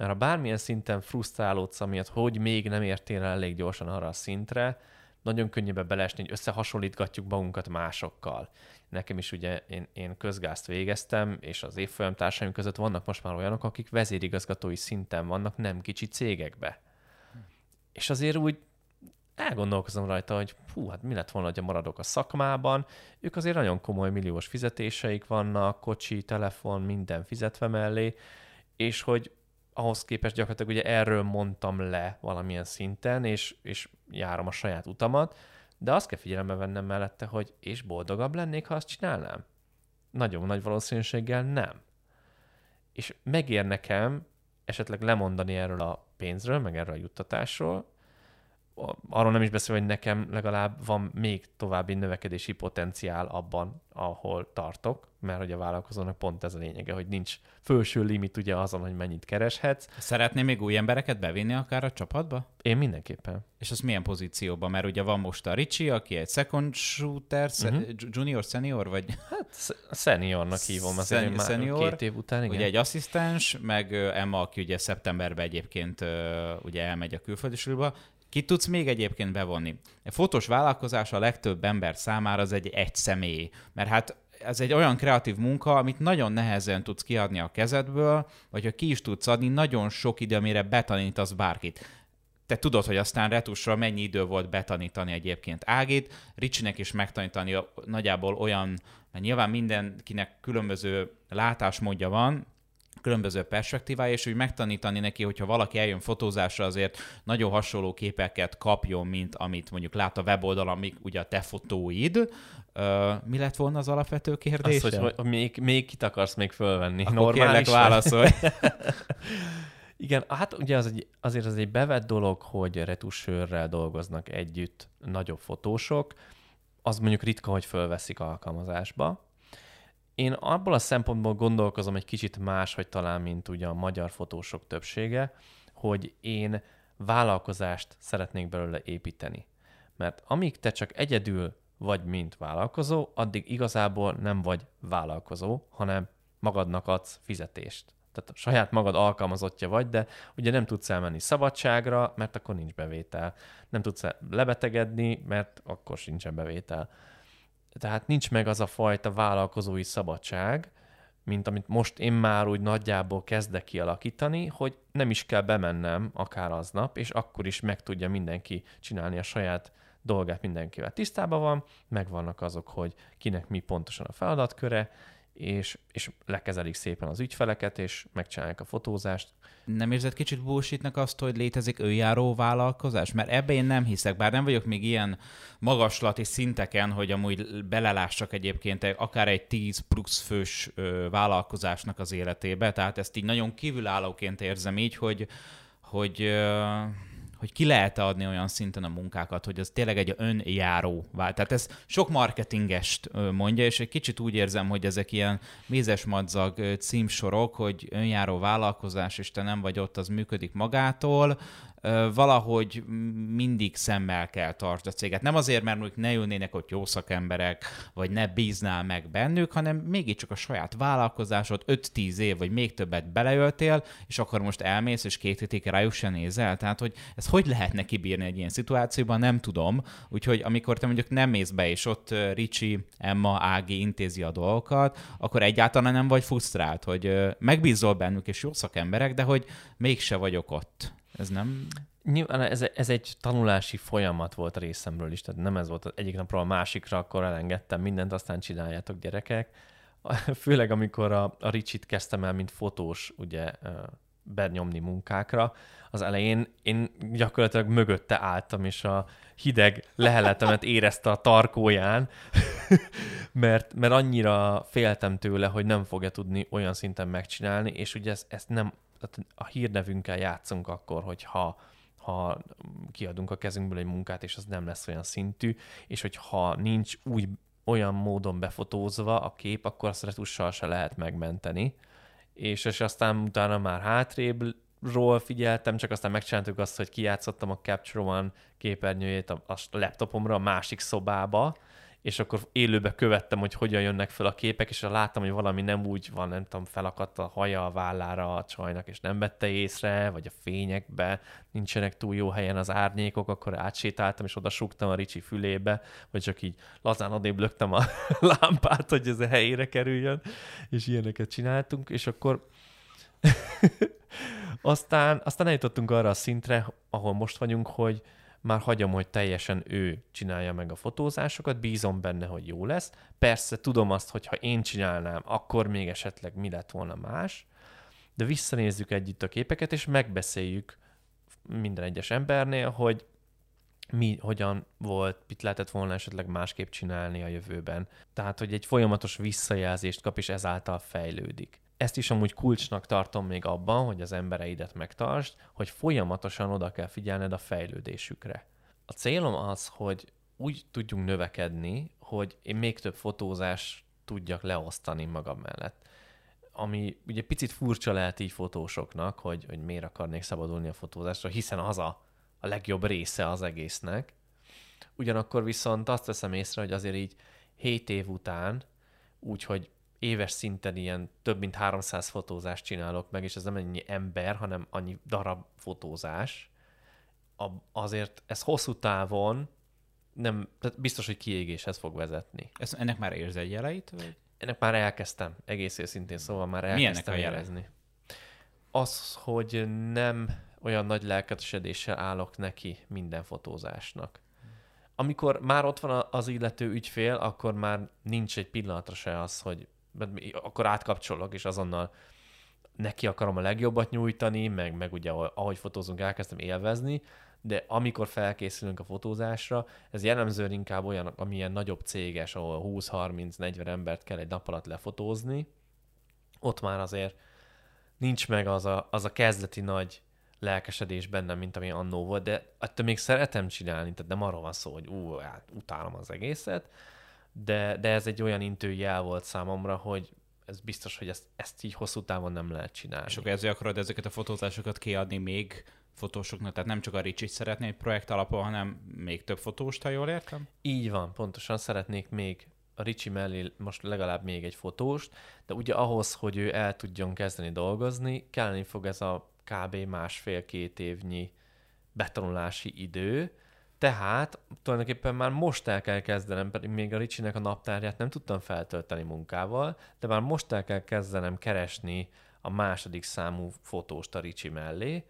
mert ha bármilyen szinten frusztrálódsz amiatt, hogy még nem értél el elég gyorsan arra a szintre, nagyon könnyűbb belesni, hogy összehasonlítgatjuk magunkat másokkal. Nekem is ugye én, én közgázt végeztem, és az évfolyam társaim között vannak most már olyanok, akik vezérigazgatói szinten vannak nem kicsi cégekbe. Hm. És azért úgy elgondolkozom rajta, hogy hú, hát mi lett volna, ha maradok a szakmában. Ők azért nagyon komoly milliós fizetéseik vannak, kocsi, telefon, minden fizetve mellé, és hogy ahhoz képest gyakorlatilag ugye erről mondtam le valamilyen szinten, és, és járom a saját utamat, de azt kell figyelembe vennem mellette, hogy és boldogabb lennék, ha azt csinálnám? Nagyon nagy valószínűséggel nem. És megér nekem esetleg lemondani erről a pénzről, meg erről a juttatásról, arról nem is beszél, hogy nekem legalább van még további növekedési potenciál abban, ahol tartok, mert hogy a vállalkozónak pont ez a lényege, hogy nincs felső limit ugye azon, hogy mennyit kereshetsz. Szeretnél még új embereket bevinni akár a csapatba? Én mindenképpen. És az milyen pozícióban? Mert ugye van most a Ricsi, aki egy second shooter, uh-huh. junior, senior, vagy? Hát seniornak hívom az Szen- már senior, két év után, igen. Ugye egy asszisztens, meg Emma, aki ugye szeptemberben egyébként ugye elmegy a külföldi Ki tudsz még egyébként bevonni? A fotós vállalkozás a legtöbb ember számára az egy egy személy, mert hát ez egy olyan kreatív munka, amit nagyon nehezen tudsz kiadni a kezedből, vagy ha ki is tudsz adni, nagyon sok idő, amire betanítasz bárkit. Te tudod, hogy aztán retusra mennyi idő volt betanítani egyébként Ágit, Ricsinek is megtanítani nagyjából olyan, mert nyilván mindenkinek különböző látásmódja van, különböző perspektívája, és úgy megtanítani neki, hogyha valaki eljön fotózásra, azért nagyon hasonló képeket kapjon, mint amit mondjuk lát a weboldalon, amik ugye a te fotóid. Mi lett volna az alapvető kérdés? Az, hogy, hogy még, még kit akarsz még fölvenni. Akkor Normális kérlek válaszolj. Igen, hát ugye az egy, azért az egy bevett dolog, hogy retusőrrel dolgoznak együtt nagyobb fotósok, az mondjuk ritka, hogy fölveszik alkalmazásba, én abból a szempontból gondolkozom egy kicsit más, hogy talán, mint ugye a magyar fotósok többsége, hogy én vállalkozást szeretnék belőle építeni. Mert amíg te csak egyedül vagy mint vállalkozó, addig igazából nem vagy vállalkozó, hanem magadnak adsz fizetést. Tehát saját magad alkalmazottja vagy, de ugye nem tudsz elmenni szabadságra, mert akkor nincs bevétel. Nem tudsz lebetegedni, mert akkor sincsen bevétel tehát nincs meg az a fajta vállalkozói szabadság, mint amit most én már úgy nagyjából kezdek kialakítani, hogy nem is kell bemennem akár aznap, és akkor is meg tudja mindenki csinálni a saját dolgát mindenkivel. Tisztában van, megvannak azok, hogy kinek mi pontosan a feladatköre, és, és lekezelik szépen az ügyfeleket, és megcsinálják a fotózást. Nem érzed kicsit bullshitnek azt, hogy létezik önjáró vállalkozás? Mert ebbe én nem hiszek, bár nem vagyok még ilyen magaslati szinteken, hogy amúgy belelássak egyébként akár egy 10 plusz fős vállalkozásnak az életébe, tehát ezt így nagyon kívülállóként érzem így, hogy, hogy hogy ki lehet adni olyan szinten a munkákat, hogy az tényleg egy önjáró vált. Tehát ez sok marketingest mondja, és egy kicsit úgy érzem, hogy ezek ilyen mézes madzag címsorok, hogy önjáró vállalkozás, és te nem vagy ott, az működik magától, valahogy mindig szemmel kell tartsd a céget. Nem azért, mert mondjuk ne jönnének ott jó szakemberek, vagy ne bíznál meg bennük, hanem mégiscsak a saját vállalkozásod 5-10 év, vagy még többet beleöltél, és akkor most elmész, és két hétig rájuk se nézel. Tehát, hogy ez hogy lehetne kibírni egy ilyen szituációban, nem tudom. Úgyhogy amikor te mondjuk nem mész be, és ott Ricsi, Emma, Ági intézi a dolgokat, akkor egyáltalán nem vagy frusztrált, hogy megbízol bennük, és jó szakemberek, de hogy mégse vagyok ott. Ez nem... Nyilván ez, ez egy tanulási folyamat volt a részemről is, tehát nem ez volt egyik napról a másikra, akkor elengedtem mindent, aztán csináljátok gyerekek. Főleg amikor a, a Ricsit kezdtem el, mint fotós, ugye benyomni munkákra, az elején én gyakorlatilag mögötte álltam, és a hideg leheletemet érezte a tarkóján, mert, mert annyira féltem tőle, hogy nem fogja tudni olyan szinten megcsinálni, és ugye ezt, ezt nem tehát a hírnevünkkel játszunk akkor, hogyha ha kiadunk a kezünkből egy munkát, és az nem lesz olyan szintű, és hogyha nincs úgy olyan módon befotózva a kép, akkor azt retussal se lehet megmenteni. És, és aztán utána már hátrébb ról figyeltem, csak aztán megcsináltuk azt, hogy kijátszottam a Capture One képernyőjét a, a laptopomra a másik szobába, és akkor élőbe követtem, hogy hogyan jönnek fel a képek, és láttam, hogy valami nem úgy van, nem tudom, felakadt a haja a vállára a csajnak, és nem vette észre, vagy a fényekbe nincsenek túl jó helyen az árnyékok, akkor átsétáltam, és oda súgtam a Ricsi fülébe, vagy csak így lazán odébb löktem a lámpát, hogy ez a helyére kerüljön, és ilyeneket csináltunk, és akkor aztán, aztán eljutottunk arra a szintre, ahol most vagyunk, hogy már hagyom, hogy teljesen ő csinálja meg a fotózásokat, bízom benne, hogy jó lesz. Persze tudom azt, hogy ha én csinálnám, akkor még esetleg mi lett volna más, de visszanézzük együtt a képeket, és megbeszéljük minden egyes embernél, hogy mi, hogyan volt, mit lehetett volna esetleg másképp csinálni a jövőben. Tehát, hogy egy folyamatos visszajelzést kap, és ezáltal fejlődik ezt is amúgy kulcsnak tartom még abban, hogy az embereidet megtartsd, hogy folyamatosan oda kell figyelned a fejlődésükre. A célom az, hogy úgy tudjunk növekedni, hogy én még több fotózás tudjak leosztani magam mellett. Ami ugye picit furcsa lehet így fotósoknak, hogy, hogy miért akarnék szabadulni a fotózásra, hiszen az a, a legjobb része az egésznek. Ugyanakkor viszont azt veszem észre, hogy azért így 7 év után, úgyhogy éves szinten ilyen több mint 300 fotózást csinálok meg, és ez nem ennyi ember, hanem annyi darab fotózás. Azért ez hosszú távon nem, tehát biztos, hogy kiégéshez fog vezetni. Ez, ennek már érz egy jeleit? Vagy? Ennek már elkezdtem, egész szintén szóval már elkezdtem Milyennek érezni. Az, hogy nem olyan nagy lelkesedéssel állok neki minden fotózásnak. Amikor már ott van az illető ügyfél, akkor már nincs egy pillanatra se az, hogy akkor átkapcsolok, és azonnal neki akarom a legjobbat nyújtani, meg, meg ugye ahogy fotózunk, elkezdtem élvezni, de amikor felkészülünk a fotózásra, ez jellemzően inkább olyan, amilyen nagyobb céges, ahol 20-30-40 embert kell egy nap alatt lefotózni, ott már azért nincs meg az a, az a kezdeti nagy lelkesedés bennem, mint ami annó volt, de attól még szeretem csinálni, tehát nem arról van szó, hogy ú, hát utálom az egészet, de, de ez egy olyan intőjel volt számomra, hogy ez biztos, hogy ezt, ezt így hosszú távon nem lehet csinálni. És akkor ezért akarod ezeket a fotózásokat kiadni még fotósoknak, tehát nem csak a Ricsit szeretné egy projekt alapon, hanem még több fotóst, ha jól értem? Így van, pontosan szeretnék még a Ricsi mellé most legalább még egy fotóst, de ugye ahhoz, hogy ő el tudjon kezdeni dolgozni, kelleni fog ez a kb. másfél-két évnyi betanulási idő, tehát tulajdonképpen már most el kell kezdenem, pedig még a Ricsinek a naptárját nem tudtam feltölteni munkával, de már most el kell kezdenem keresni a második számú fotóst a Ricsi mellé,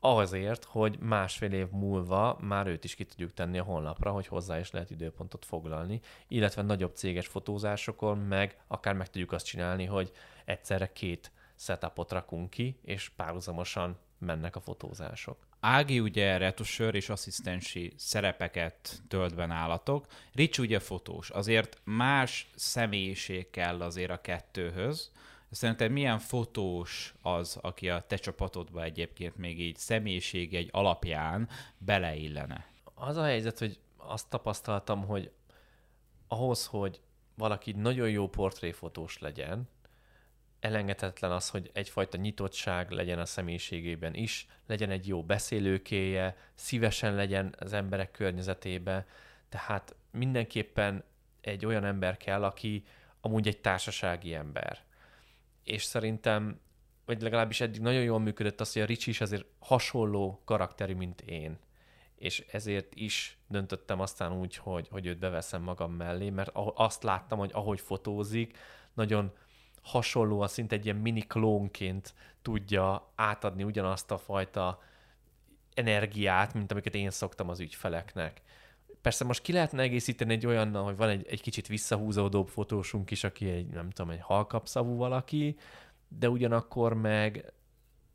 azért, hogy másfél év múlva már őt is ki tudjuk tenni a honlapra, hogy hozzá is lehet időpontot foglalni, illetve nagyobb céges fotózásokon meg akár meg tudjuk azt csinálni, hogy egyszerre két setupot rakunk ki, és párhuzamosan mennek a fotózások. Ági ugye retusőr és asszisztensi szerepeket tölt be nálatok. Rich ugye fotós. Azért más személyiség kell azért a kettőhöz. Szerinted milyen fotós az, aki a te csapatodba egyébként még így személyiség egy alapján beleillene? Az a helyzet, hogy azt tapasztaltam, hogy ahhoz, hogy valaki nagyon jó portréfotós legyen, elengedhetetlen az, hogy egyfajta nyitottság legyen a személyiségében is, legyen egy jó beszélőkéje, szívesen legyen az emberek környezetébe, tehát mindenképpen egy olyan ember kell, aki amúgy egy társasági ember. És szerintem, vagy legalábbis eddig nagyon jól működött az, hogy a Ricsi is azért hasonló karakterű, mint én. És ezért is döntöttem aztán úgy, hogy, hogy őt beveszem magam mellé, mert azt láttam, hogy ahogy fotózik, nagyon hasonlóan, szinte egy ilyen mini klónként tudja átadni ugyanazt a fajta energiát, mint amiket én szoktam az ügyfeleknek. Persze most ki lehetne egészíteni egy olyannal, hogy van egy, egy kicsit visszahúzódóbb fotósunk is, aki egy, nem tudom, egy halkapszavú valaki, de ugyanakkor meg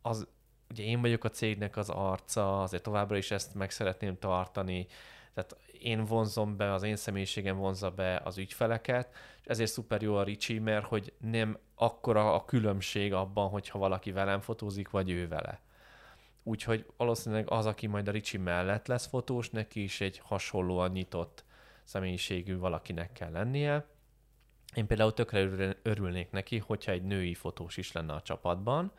az, ugye én vagyok a cégnek az arca, azért továbbra is ezt meg szeretném tartani, tehát én vonzom be, az én személyiségem vonza be az ügyfeleket, és ezért szuper jó a Ricsi, mert hogy nem akkora a különbség abban, hogyha valaki velem fotózik, vagy ő vele. Úgyhogy valószínűleg az, aki majd a Ricsi mellett lesz fotós, neki is egy hasonlóan nyitott személyiségű valakinek kell lennie. Én például tökre örülnék neki, hogyha egy női fotós is lenne a csapatban,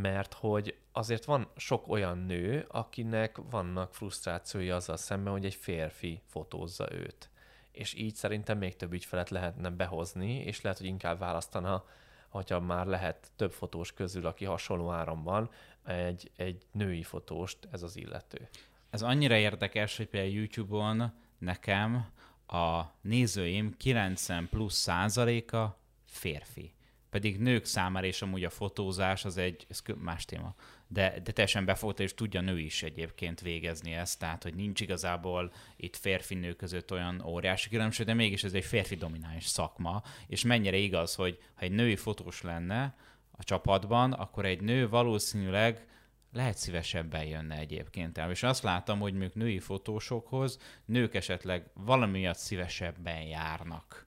mert hogy azért van sok olyan nő, akinek vannak frusztrációi azzal szemben, hogy egy férfi fotózza őt. És így szerintem még több ügyfelet lehetne behozni, és lehet, hogy inkább választana, hogyha már lehet több fotós közül, aki hasonló áramban, egy, egy női fotóst ez az illető. Ez annyira érdekes, hogy például YouTube-on nekem a nézőim 90 plusz százaléka férfi. Pedig nők számára és amúgy a fotózás az egy ez más téma. De, de teljesen befogta, és tudja nő is egyébként végezni ezt, tehát hogy nincs igazából itt férfi-nő között olyan óriási különbség, de mégis ez egy férfi domináns szakma, és mennyire igaz, hogy ha egy női fotós lenne a csapatban, akkor egy nő valószínűleg lehet szívesebben jönne egyébként el. És azt láttam, hogy még női fotósokhoz nők esetleg valami miatt szívesebben járnak.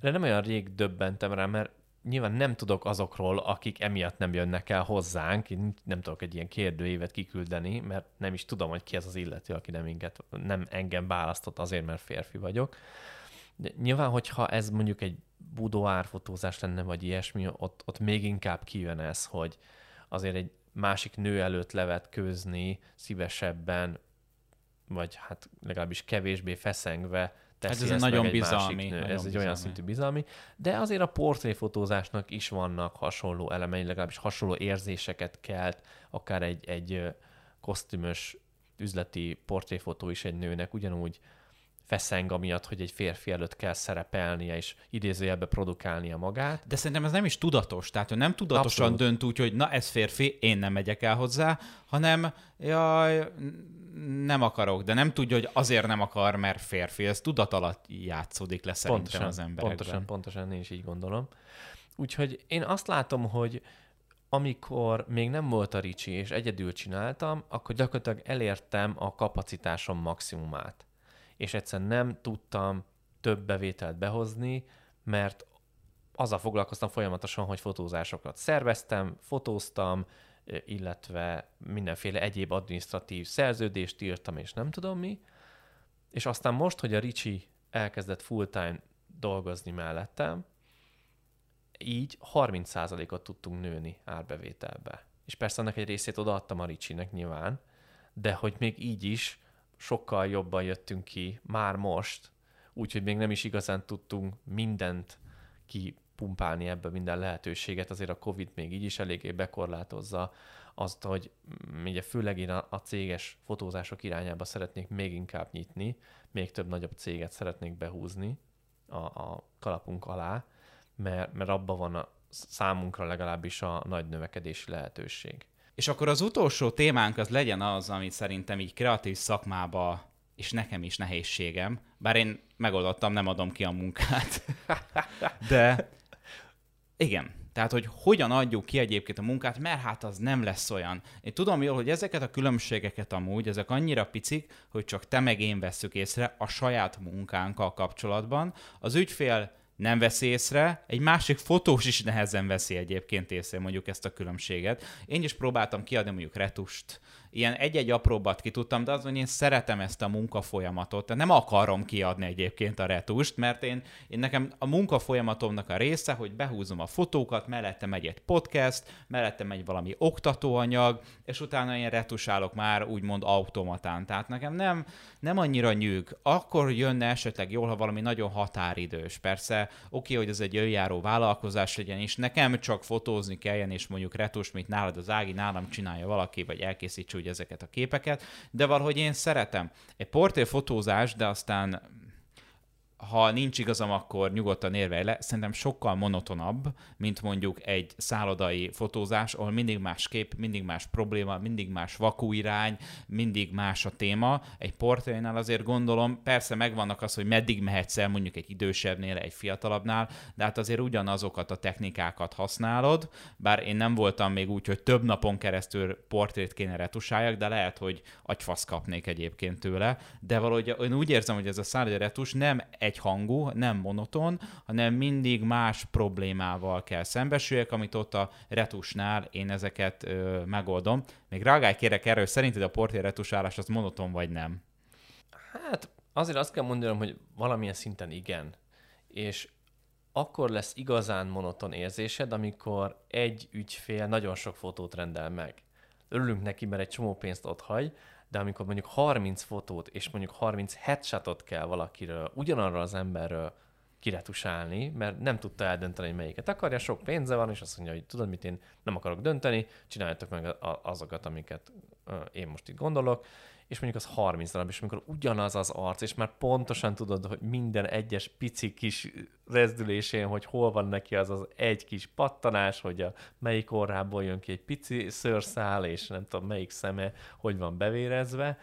De nem olyan rég döbbentem rá, mert nyilván nem tudok azokról, akik emiatt nem jönnek el hozzánk, én nem tudok egy ilyen kérdőévet kiküldeni, mert nem is tudom, hogy ki ez az illető, aki nem, inget, nem engem választott azért, mert férfi vagyok. De nyilván, hogyha ez mondjuk egy budoárfotózás lenne, vagy ilyesmi, ott, ott még inkább kijön ez, hogy azért egy másik nő előtt levetkőzni szívesebben, vagy hát legalábbis kevésbé feszengve teszi hát ez ezt nagyon egy bizalmi. Másik nő. Nagyon ez bizalmi. egy olyan szintű bizalmi. De azért a portréfotózásnak is vannak hasonló elemei, legalábbis hasonló érzéseket kelt, akár egy, egy kosztümös üzleti portréfotó is egy nőnek ugyanúgy feszeng amiatt, hogy egy férfi előtt kell szerepelnie és idézőjelbe produkálnia magát. De szerintem ez nem is tudatos, tehát ő nem tudatosan Abszolút. dönt úgy, hogy na ez férfi, én nem megyek el hozzá, hanem jaj, nem akarok, de nem tudja, hogy azért nem akar, mert férfi. Ez tudat alatt játszódik le szerintem pontosan, az emberekben. Pontosan, pontosan, én is így gondolom. Úgyhogy én azt látom, hogy amikor még nem volt a Ricsi, és egyedül csináltam, akkor gyakorlatilag elértem a kapacitásom maximumát és egyszerűen nem tudtam több bevételt behozni, mert azzal foglalkoztam folyamatosan, hogy fotózásokat szerveztem, fotóztam, illetve mindenféle egyéb administratív szerződést írtam, és nem tudom mi. És aztán most, hogy a Ricsi elkezdett full-time dolgozni mellettem, így 30%-ot tudtunk nőni árbevételbe. És persze annak egy részét odaadtam a Ricsinek nyilván, de hogy még így is sokkal jobban jöttünk ki már most, úgyhogy még nem is igazán tudtunk mindent kipumpálni ebbe minden lehetőséget, azért a Covid még így is eléggé bekorlátozza azt, hogy ugye főleg én a, a céges fotózások irányába szeretnék még inkább nyitni, még több nagyobb céget szeretnék behúzni a, a kalapunk alá, mert, mert abban van a számunkra legalábbis a nagy növekedési lehetőség. És akkor az utolsó témánk az legyen az, amit szerintem így kreatív szakmába, és nekem is nehézségem, bár én megoldottam, nem adom ki a munkát. De igen, tehát, hogy hogyan adjuk ki egyébként a munkát, mert hát az nem lesz olyan. Én tudom jól, hogy ezeket a különbségeket amúgy, ezek annyira picik, hogy csak te meg én veszük észre a saját munkánkkal kapcsolatban. Az ügyfél nem veszi észre, egy másik fotós is nehezen veszi egyébként észre mondjuk ezt a különbséget. Én is próbáltam kiadni mondjuk retust, ilyen egy-egy apróbbat ki tudtam, de az, hogy én szeretem ezt a munkafolyamatot, tehát nem akarom kiadni egyébként a retust, mert én, én nekem a munkafolyamatomnak a része, hogy behúzom a fotókat, mellette megy egy podcast, mellette megy valami oktatóanyag, és utána én retusálok már úgymond automatán. Tehát nekem nem, nem annyira nyűg. Akkor jönne esetleg jól, ha valami nagyon határidős. Persze, oké, hogy ez egy önjáró vállalkozás legyen, és nekem csak fotózni kelljen, és mondjuk retus, mint nálad az Ági, nálam csinálja valaki, vagy elkészítse ugye ezeket a képeket, de valahogy én szeretem. Egy portréfotózás, de aztán ha nincs igazam, akkor nyugodtan érve le. Szerintem sokkal monotonabb, mint mondjuk egy szállodai fotózás, ahol mindig más kép, mindig más probléma, mindig más vakúirány, mindig más a téma. Egy portrénál azért gondolom, persze megvannak az, hogy meddig mehetsz el mondjuk egy idősebbnél, egy fiatalabbnál, de hát azért ugyanazokat a technikákat használod, bár én nem voltam még úgy, hogy több napon keresztül portrét kéne retusáljak, de lehet, hogy agyfasz kapnék egyébként tőle, de valahogy én úgy érzem, hogy ez a szállodai retus nem egy hangú, nem monoton, hanem mindig más problémával kell szembesüljek, amit ott a retusnál én ezeket ö, megoldom. Még reagálj kérek erről, szerinted a portré retusálás az monoton vagy nem? Hát azért azt kell mondanom, hogy valamilyen szinten igen. És akkor lesz igazán monoton érzésed, amikor egy ügyfél nagyon sok fotót rendel meg. Örülünk neki, mert egy csomó pénzt ott hagy, de amikor mondjuk 30 fotót és mondjuk 30 headshotot kell valakiről, ugyanarra az emberről kiretusálni, mert nem tudta eldönteni, hogy melyiket akarja, sok pénze van, és azt mondja, hogy tudod mit, én nem akarok dönteni, csináljátok meg azokat, amiket én most itt gondolok, és mondjuk az 30 darab, és amikor ugyanaz az arc, és már pontosan tudod, hogy minden egyes pici kis rezdülésén, hogy hol van neki az az egy kis pattanás, hogy a melyik orrából jön ki egy pici szőrszál, és nem tudom melyik szeme, hogy van bevérezve,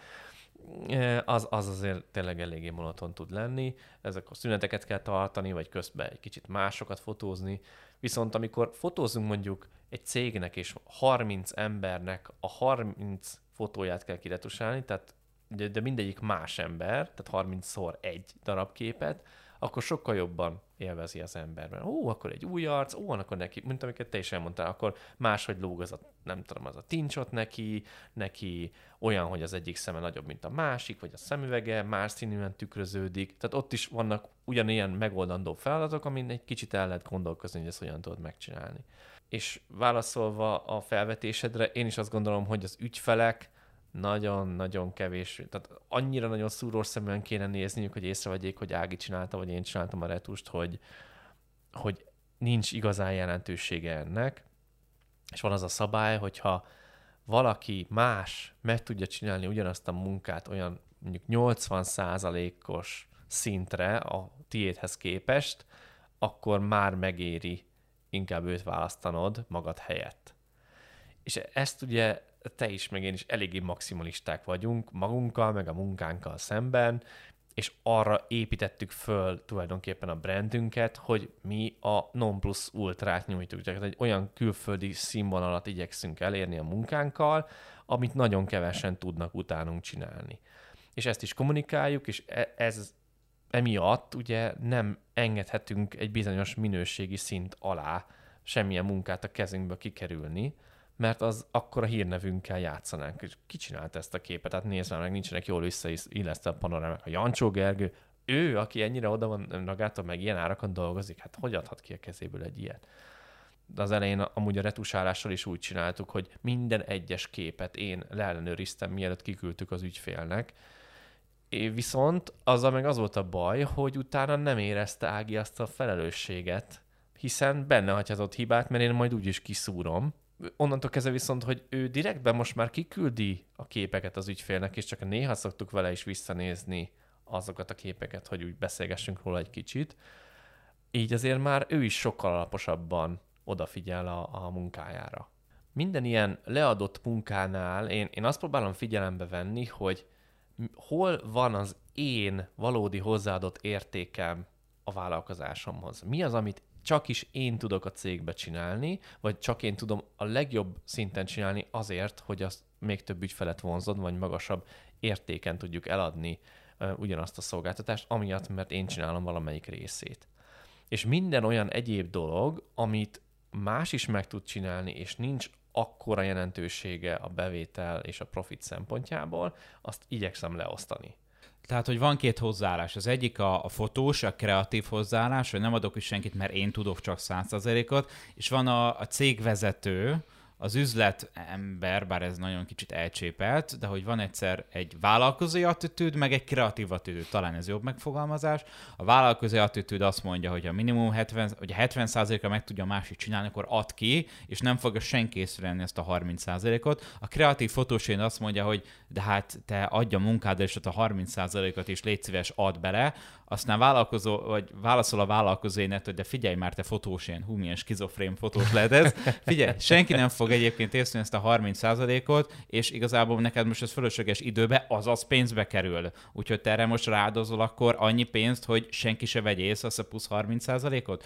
e, az, az azért tényleg eléggé monoton tud lenni. Ezek a szüneteket kell tartani, vagy közben egy kicsit másokat fotózni. Viszont amikor fotózunk mondjuk egy cégnek és 30 embernek a 30 fotóját kell kiretusálni, tehát de, de mindegyik más ember, tehát 30-szor egy darab képet, akkor sokkal jobban élvezi az ember. Mert ó, akkor egy új arc, ó, akkor neki, mint amiket te is elmondtál, akkor máshogy lóg az a, nem tudom, az a tincsot neki, neki olyan, hogy az egyik szeme nagyobb, mint a másik, vagy a szemüvege más színűen tükröződik. Tehát ott is vannak ugyanilyen megoldandó feladatok, amin egy kicsit el lehet gondolkozni, hogy ezt hogyan tudod megcsinálni. És válaszolva a felvetésedre, én is azt gondolom, hogy az ügyfelek nagyon-nagyon kevés, tehát annyira nagyon szúrós szeműen kéne nézniük, hogy észrevegyék, hogy Ági csinálta, vagy én csináltam a retust, hogy, hogy nincs igazán jelentősége ennek. És van az a szabály, hogyha valaki más meg tudja csinálni ugyanazt a munkát olyan mondjuk 80%-os szintre a tiédhez képest, akkor már megéri inkább őt választanod magad helyett. És ezt ugye te is, meg én is eléggé maximalisták vagyunk magunkkal, meg a munkánkkal szemben, és arra építettük föl tulajdonképpen a brandünket, hogy mi a non plus ultrát nyújtjuk. Tehát egy olyan külföldi színvonalat igyekszünk elérni a munkánkkal, amit nagyon kevesen tudnak utánunk csinálni. És ezt is kommunikáljuk, és e- ez emiatt ugye nem engedhetünk egy bizonyos minőségi szint alá semmilyen munkát a kezünkbe kikerülni, mert az akkor a hírnevünkkel játszanánk. Ki csinált ezt a képet? Tehát nézd meg, nincsenek jól visszaillesztve a panorámák. A Jancsó Gergő, ő, aki ennyire oda van magától, meg ilyen árakon dolgozik, hát hogy adhat ki a kezéből egy ilyet? De az elején amúgy a retusálással is úgy csináltuk, hogy minden egyes képet én leellenőriztem, mielőtt kiküldtük az ügyfélnek, viszont azzal meg az volt a baj, hogy utána nem érezte Ági azt a felelősséget, hiszen benne hagyhatott hibát, mert én majd úgyis kiszúrom, onnantól kezdve viszont, hogy ő direktben most már kiküldi a képeket az ügyfélnek, és csak néha szoktuk vele is visszanézni azokat a képeket, hogy úgy beszélgessünk róla egy kicsit. Így azért már ő is sokkal alaposabban odafigyel a, a munkájára. Minden ilyen leadott munkánál én, én azt próbálom figyelembe venni, hogy hol van az én valódi hozzáadott értékem a vállalkozásomhoz. Mi az, amit csak is én tudok a cégbe csinálni, vagy csak én tudom a legjobb szinten csinálni azért, hogy azt még több ügyfelet vonzod, vagy magasabb értéken tudjuk eladni ugyanazt a szolgáltatást, amiatt, mert én csinálom valamelyik részét. És minden olyan egyéb dolog, amit más is meg tud csinálni, és nincs akkora jelentősége a bevétel és a profit szempontjából, azt igyekszem leosztani. Tehát, hogy van két hozzáállás. Az egyik a, a fotós, a kreatív hozzáállás, hogy nem adok is senkit, mert én tudok csak százszerzelékot, és van a, a cégvezető, az üzlet ember, bár ez nagyon kicsit elcsépelt, de hogy van egyszer egy vállalkozói attitűd, meg egy kreatív attitűd, talán ez jobb megfogalmazás. A vállalkozói attitűd azt mondja, hogy a minimum 70, hogy a 70%-a meg tudja másik csinálni, akkor ad ki, és nem fogja senki észrevenni ezt a 30%-ot. A kreatív fotósén azt mondja, hogy de hát te adja munkád, és a 30%-ot is légy szíves, ad bele, aztán vállalkozó, vagy válaszol a vállalkozóénet, hogy de figyelj már, te fotós, ilyen hú, milyen skizofrén fotós lehet ez. Figyelj, senki nem fog egyébként észre ezt a 30%-ot, és igazából neked most ez fölösleges időbe, azaz pénzbe kerül. Úgyhogy te erre most ráldozol akkor annyi pénzt, hogy senki se vegye észre azt a plusz 30%-ot?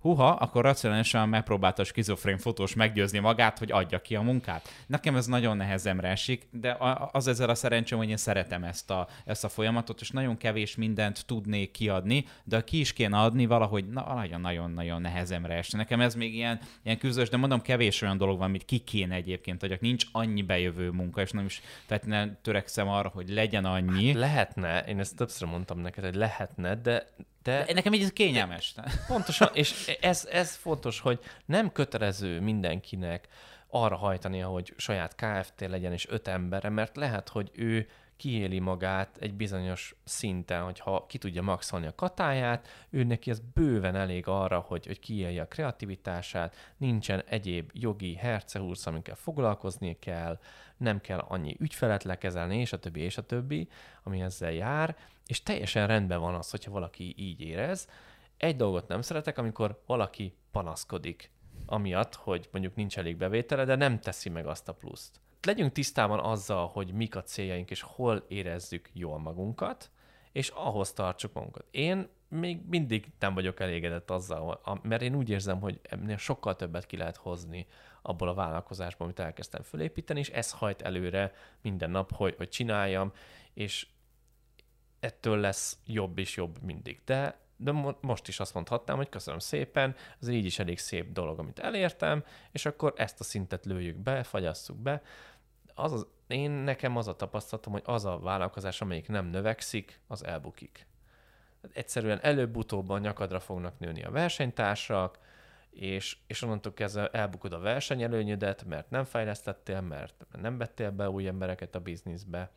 Huha, akkor racionálisan megpróbálta a skizofrén fotós meggyőzni magát, hogy adja ki a munkát. Nekem ez nagyon nehezemre esik, de az ezzel a szerencsém, hogy én szeretem ezt a, ezt a folyamatot, és nagyon kevés mindent tudnék kiadni, de ki is kéne adni valahogy nagyon-nagyon-nagyon nehezemre esne. Nekem ez még ilyen, ilyen küzdös, de mondom, kevés olyan dolog van, amit ki kéne egyébként adjak. Nincs annyi bejövő munka, és nem is tehát nem törekszem arra, hogy legyen annyi. Hát lehetne, én ezt többször mondtam neked, hogy lehetne, de de, de nekem így ez kényelmes. Pontosan, és ez, ez fontos, hogy nem kötelező mindenkinek arra hajtania, hogy saját KFT legyen és öt embere, mert lehet, hogy ő kiéli magát egy bizonyos szinten, hogyha ki tudja maxolni a katáját, ő neki ez bőven elég arra, hogy, hogy kiélje a kreativitását, nincsen egyéb jogi hercehúrsz, amikkel foglalkozni kell, nem kell annyi ügyfelet lekezelni, és a többi, és a többi, ami ezzel jár, és teljesen rendben van az, hogyha valaki így érez. Egy dolgot nem szeretek, amikor valaki panaszkodik, amiatt, hogy mondjuk nincs elég bevétele, de nem teszi meg azt a pluszt. Legyünk tisztában azzal, hogy mik a céljaink, és hol érezzük jól magunkat, és ahhoz tartsuk magunkat. Én még mindig nem vagyok elégedett azzal, mert én úgy érzem, hogy ennél sokkal többet ki lehet hozni abból a vállalkozásból, amit elkezdtem fölépíteni, és ez hajt előre minden nap, hogy, hogy csináljam, és ettől lesz jobb és jobb mindig. De, de most is azt mondhatnám, hogy köszönöm szépen, ez így is elég szép dolog, amit elértem, és akkor ezt a szintet lőjük be, fagyasszuk be. Az, az én nekem az a tapasztalatom, hogy az a vállalkozás, amelyik nem növekszik, az elbukik. Egyszerűen előbb-utóbb a nyakadra fognak nőni a versenytársak, és, és onnantól kezdve elbukod a versenyelőnyödet, mert nem fejlesztettél, mert nem vettél be új embereket a bizniszbe,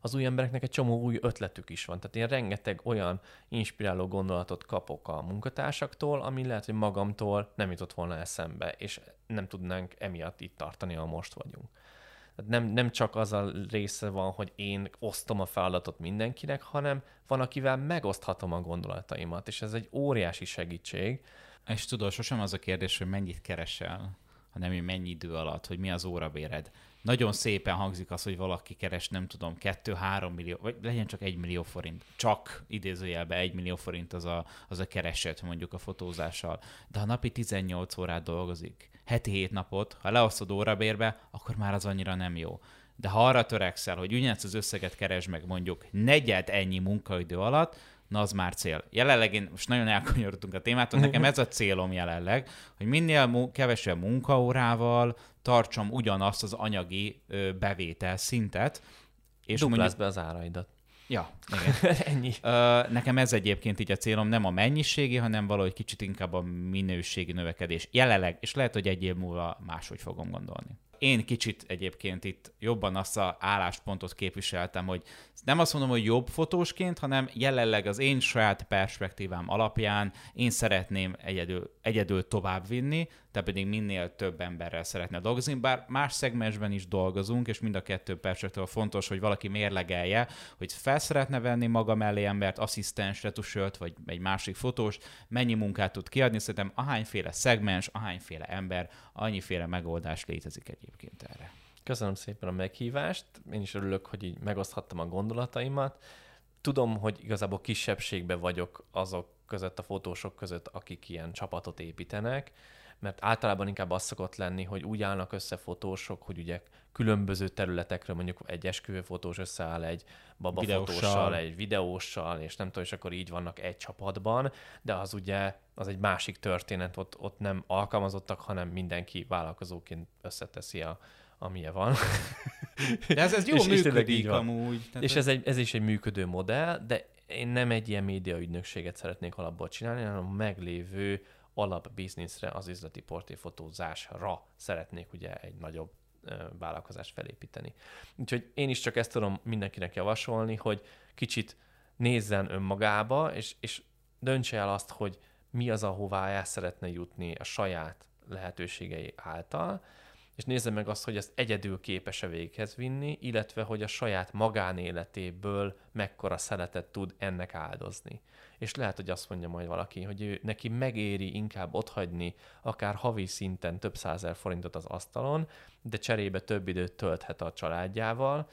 az új embereknek egy csomó új ötletük is van. Tehát én rengeteg olyan inspiráló gondolatot kapok a munkatársaktól, ami lehet, hogy magamtól nem jutott volna eszembe, és nem tudnánk emiatt itt tartani, ahol most vagyunk. Tehát nem, nem csak az a része van, hogy én osztom a feladatot mindenkinek, hanem van, akivel megoszthatom a gondolataimat, és ez egy óriási segítség. És tudod, sosem az a kérdés, hogy mennyit keresel, hanem hogy mennyi idő alatt, hogy mi az órabéred nagyon szépen hangzik az, hogy valaki keres, nem tudom, 2-3 millió, vagy legyen csak 1 millió forint. Csak idézőjelbe 1 millió forint az a, az a kereset mondjuk a fotózással. De ha napi 18 órát dolgozik, heti 7 napot, ha leosztod órabérbe, akkor már az annyira nem jó. De ha arra törekszel, hogy ugyanezt az összeget keresd meg mondjuk negyed ennyi munkaidő alatt, na az már cél. Jelenleg én most nagyon elkanyarodtunk a témától, nekem ez a célom jelenleg, hogy minél mu- kevesebb munkaórával tartsam ugyanazt az anyagi ö, bevétel szintet. És mondjuk... be az áraidat. Ja, igen. Ennyi. Ö, nekem ez egyébként így a célom, nem a mennyiségi, hanem valahogy kicsit inkább a minőségi növekedés. Jelenleg, és lehet, hogy egy év múlva máshogy fogom gondolni én kicsit egyébként itt jobban azt a álláspontot képviseltem, hogy nem azt mondom, hogy jobb fotósként, hanem jelenleg az én saját perspektívám alapján én szeretném egyedül, egyedül tovább vinni, te pedig minél több emberrel szeretne dolgozni, bár más szegmensben is dolgozunk, és mind a kettő perspektíva fontos, hogy valaki mérlegelje, hogy fel szeretne venni maga mellé embert, asszisztens, retusölt, vagy egy másik fotós, mennyi munkát tud kiadni, szerintem ahányféle szegmens, ahányféle ember, annyiféle megoldás létezik egyébként erre. Köszönöm szépen a meghívást, én is örülök, hogy így megoszthattam a gondolataimat. Tudom, hogy igazából kisebbségben vagyok azok között, a fotósok között, akik ilyen csapatot építenek, mert általában inkább az szokott lenni, hogy úgy állnak össze fotósok, hogy ugye különböző területekről mondjuk egy esküvőfotós összeáll egy babafotóssal, egy videóssal, és nem tudom, és akkor így vannak egy csapatban, de az ugye az egy másik történet, ott, ott nem alkalmazottak, hanem mindenki vállalkozóként összeteszi a, amilyen van. De ez, ez jó és, működik és amúgy. Tehát és ez, egy, ez is egy működő modell, de én nem egy ilyen médiaügynökséget szeretnék alapból csinálni, hanem a meglévő alapbizniszre, az üzleti portréfotózásra szeretnék ugye egy nagyobb vállalkozást felépíteni. Úgyhogy én is csak ezt tudom mindenkinek javasolni, hogy kicsit nézzen önmagába, és, és döntse el azt, hogy mi az, ahová el szeretne jutni a saját lehetőségei által, és nézze meg azt, hogy ezt egyedül képes-e véghez vinni, illetve hogy a saját magánéletéből mekkora szeretet tud ennek áldozni. És lehet, hogy azt mondja majd valaki, hogy ő, neki megéri inkább otthagyni akár havi szinten több százer forintot az asztalon, de cserébe több időt tölthet a családjával,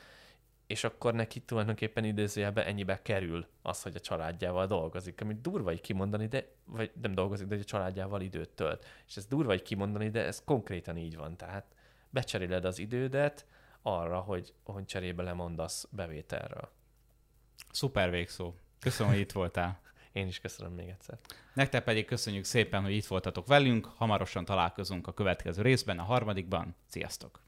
és akkor neki tulajdonképpen idézőjelben ennyibe kerül az, hogy a családjával dolgozik, amit durva így kimondani, de, vagy nem dolgozik, de a családjával időt tölt. És ez durva így kimondani, de ez konkrétan így van. Tehát becseréled az idődet arra, hogy, hogy cserébe lemondasz bevételről. Szuper végszó. Köszönöm, hogy itt voltál. Én is köszönöm még egyszer. Nektek pedig köszönjük szépen, hogy itt voltatok velünk. Hamarosan találkozunk a következő részben, a harmadikban. Sziasztok!